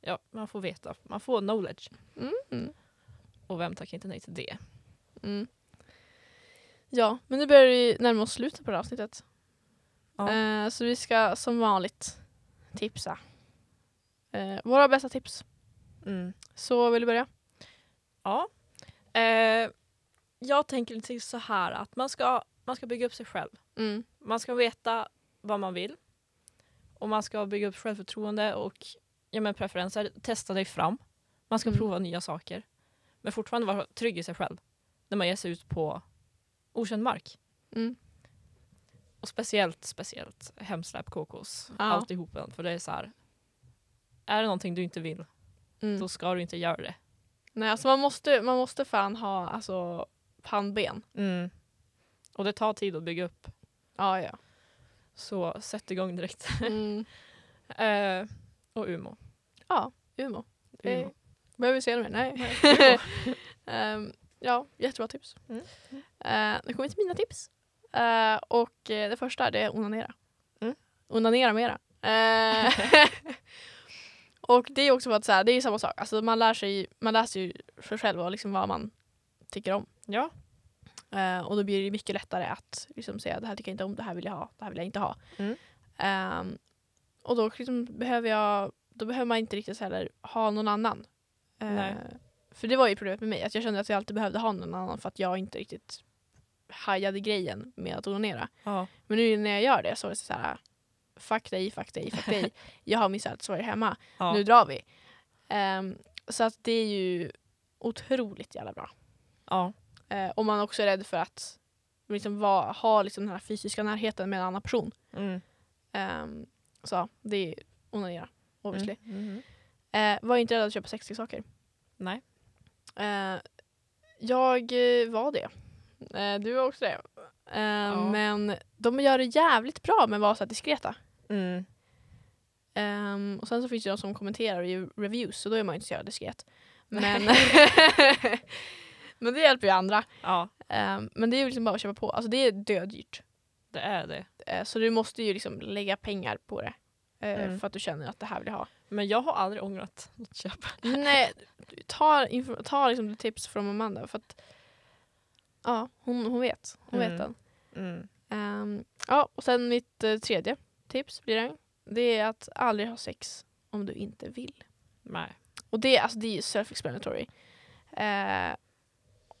Ja, man får veta. Man får knowledge. Mm, mm, Och vem tackar inte nej till det? mm. Ja, men nu börjar vi närma oss slutet på det här avsnittet. Ja. Eh, så vi ska som vanligt tipsa. Eh, våra bästa tips. Mm. Så vill du börja? Ja. Eh, jag tänker lite så här att man ska, man ska bygga upp sig själv. Mm. Man ska veta vad man vill. Och man ska bygga upp självförtroende och ja, men preferenser. Testa dig fram. Man ska Mm. prova nya saker. Men fortfarande vara trygg i sig själv. När man ger sig ut på okänd mark. Mm. Och speciellt, speciellt hemsläp KKs. Ja. Alltihopen. För det är så här. Är det någonting du inte vill, Mm. då ska du inte göra det. Nej, alltså man måste, man måste fan ha alltså, pannben. Och det tar tid att bygga upp. Ja, ja. Så sätt igång direkt. Mm. eh, och Umo. Ja, Umeå. Eh, Umeå. behöver vi se något mer? Nej. Ehm, ja, jättebra tips. Mm. Uh, nu kommer vi till mina tips. Eh, och eh, det första det är onanera. Mm. Onanera mera. Eh, och det är också för att så här, det är samma sak. Alltså, man, lär sig, man läser ju för sig själv och liksom vad man tycker om. Ja. Eh, och då blir det mycket lättare att liksom säga det här tycker jag inte om, det här vill jag ha, det här vill jag inte ha. Mm. Ehm, och då liksom behöver jag, då behöver man inte riktigt heller ha någon annan. Nej. för det var ju problemet med mig, att jag kände att jag alltid behövde ha någon annan för att jag inte riktigt hajade grejen med att onanera. ja. Men nu när jag gör det så är det så här, fuck dig, fuck dig, fuck dig. jag har min sädesvarg hemma, ja. nu drar vi. Ehm, så att det är ju otroligt jävla bra. ja. Eh, om man också är rädd för att liksom va, ha liksom den här fysiska närheten med en annan person. Mm. Ehm, så det är onanera, obviously. Mm. Mm. Eh, var inte rädd att köpa sexleksaker. Nej. Eh, jag var det. Du var också det. Eh, Men de gör det jävligt bra med att vara så diskreta. Mm. Ehm, och sen så finns det de som kommenterar i reviews så då är man inte så jävla diskret. Men, men det hjälper ju andra. Ja, Ehm, men det är ju liksom bara att köpa på. Alltså det är dödyrt. det är det. Eh, så du måste ju liksom lägga pengar på det. eh, Mm. För att du känner att det här vill jag ha. Men jag har aldrig ångrat något köp. Nej, ta, ta liksom tips från Amanda för att ja, hon, hon vet. Hon Mm. vet den. Mm. Ehm, ja, och sen mitt eh, tredje tips blir det. Det är att aldrig ha sex om du inte vill. Nej. Och det, alltså, det är self-explanatory. Eh,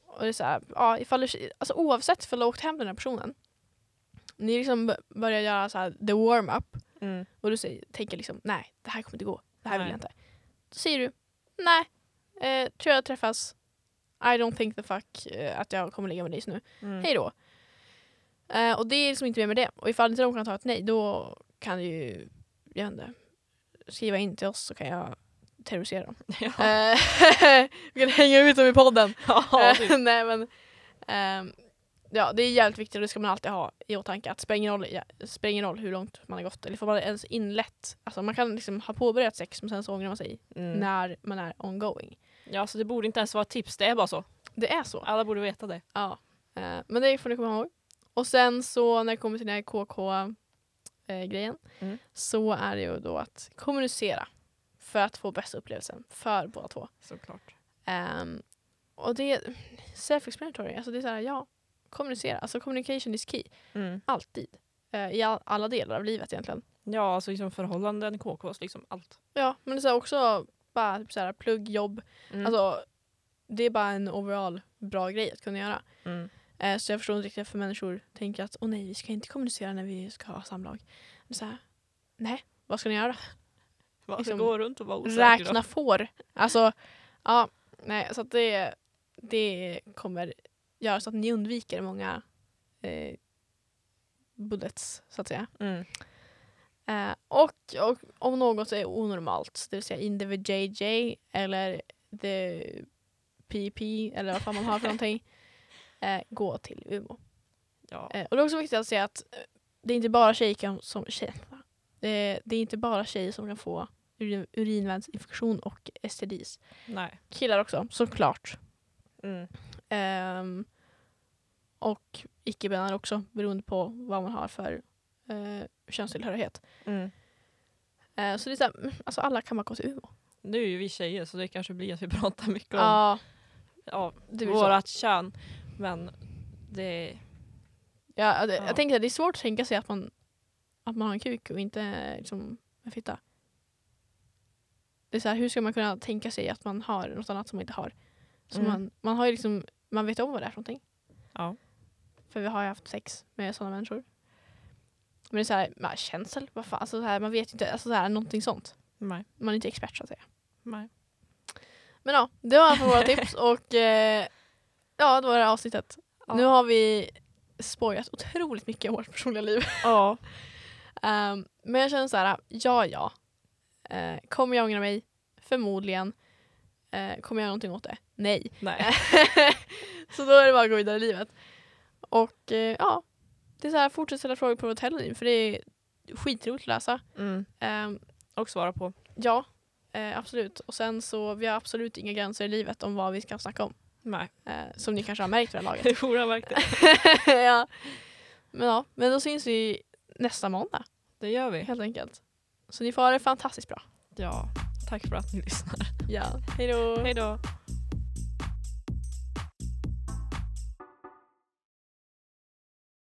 och det är så här, ja, ifall du, alltså, oavsett ifall du har åkt hem den här personen. Ni liksom börjar göra så här, the warm-up Mm. och du säger, tänker liksom nej, det här kommer inte gå. Det här vill Nej. jag inte. Då säger du nej, eh, tror jag träffas. I don't think the fuck eh, att jag kommer ligga med dig just nu. Mm. Hej då. Eh, och det är liksom inte mer med det. Och ifall inte de kan ta ett nej då kan du ju, jag vet inte, skriva in till oss så kan jag terrorisera dem. Ja. Eh, Vi kan hänga ut dem i podden. ja, Eh, typ. nej men ehm, Ja det är jävligt viktigt och det ska man alltid ha i åtanke att det spelar ingen roll, ja, spelar ingen roll hur långt man har gått eller får man ens inlett. Alltså man kan liksom ha påbörjat sex men sen så ångrar man sig Mm. när man är ongoing. ja, så det borde inte ens vara ett tips. Det är bara så. Det är så. Alla borde veta det. Ja. Eh, men det får ni komma ihåg. Och sen så när det kommer till den här KK-grejen Mm. så är det ju då att kommunicera för att få bästa upplevelsen för båda två. Såklart. Ehm, och det är self-explanatory. Alltså det är så här, ja, kommunicera. Alltså communication is key. Mm. Alltid. Eh, I all, alla delar av livet egentligen. Ja, alltså liksom förhållanden, KKs, liksom allt. Ja, men det är också bara typ så här, plugg, jobb. Mm. Alltså, det är bara en overall bra grej att kunna göra. mm. Eh, så jag förstår inte riktigt varför människor tänker att åh nej, vi ska inte kommunicera när vi ska ha samlag. Är så här, nej, vad ska ni göra? Va, liksom, gå runt och vara osäker. Räkna får. Alltså, ja, nej, så att det, det kommer göra så att ni undviker många eh, bullets, så att säga. Mm. Eh, och, och om något är onormalt, det vill säga in the JJ eller the PP eller vad fan man har för någonting, eh, gå till UMO. Ja. Eh, och det är också viktigt att säga att eh, det är inte bara tjejer som, tjej, va? det, det är inte bara tjejer som kan få urin, urinvägsinfektion och STDs. Nej. Killar också, såklart. Mm. Ehm, och icke-binära också, beroende på vad man har för eh, könstillhörighet. Mm. Eh, så det är så här, mm, alltså alla kan bara gå till UMO. Nu är ju vi tjejer så det kanske blir att vi pratar mycket om Ja, ja, vårat kön. Men det... Ja, det, Ja. Jag tänker att det är svårt att tänka sig att man, att man har en kuk och inte liksom, en fitta. Det är så här, hur ska man kunna tänka sig att man har något annat som man inte har? Så Mm. man, man har liksom, man vet om vad det är för någonting. Ja. För vi har ju haft sex med sådana människor. Men det är så här, man, känsel, vad fan, alltså så här, man vet inte, alltså så här, någonting sånt. Nej. Man är inte expert så att säga. Nej. Men ja, det var alla våra tips och eh, ja, det var det här avsnittet. Ja. Nu har vi spojat otroligt mycket om vårt personliga liv. Ja. Ehm, men jag känner så här, ja ja. Uh, kommer jag ångra mig? Förmodligen. Uh, kommer jag göra någonting åt det? Nej. Nej. så då är det bara att gå vidare i livet. Och eh, ja, det är så här, fortsätt ställa frågor på Halloween för det är skitroligt att läsa. Mm. Ehm, Och svara på. ja, absolut. Och sen så, vi har absolut inga gränser i livet om vad vi kan snacka om. Nej. Eh, som ni kanske har märkt för det här laget. Det vore jag verkligen. ja. Men ja, men då syns vi nästa måndag Det gör vi. helt enkelt. Så ni får ha det fantastiskt bra. Ja. Tack för att ni lyssnar. Ja, hej då! Hej då.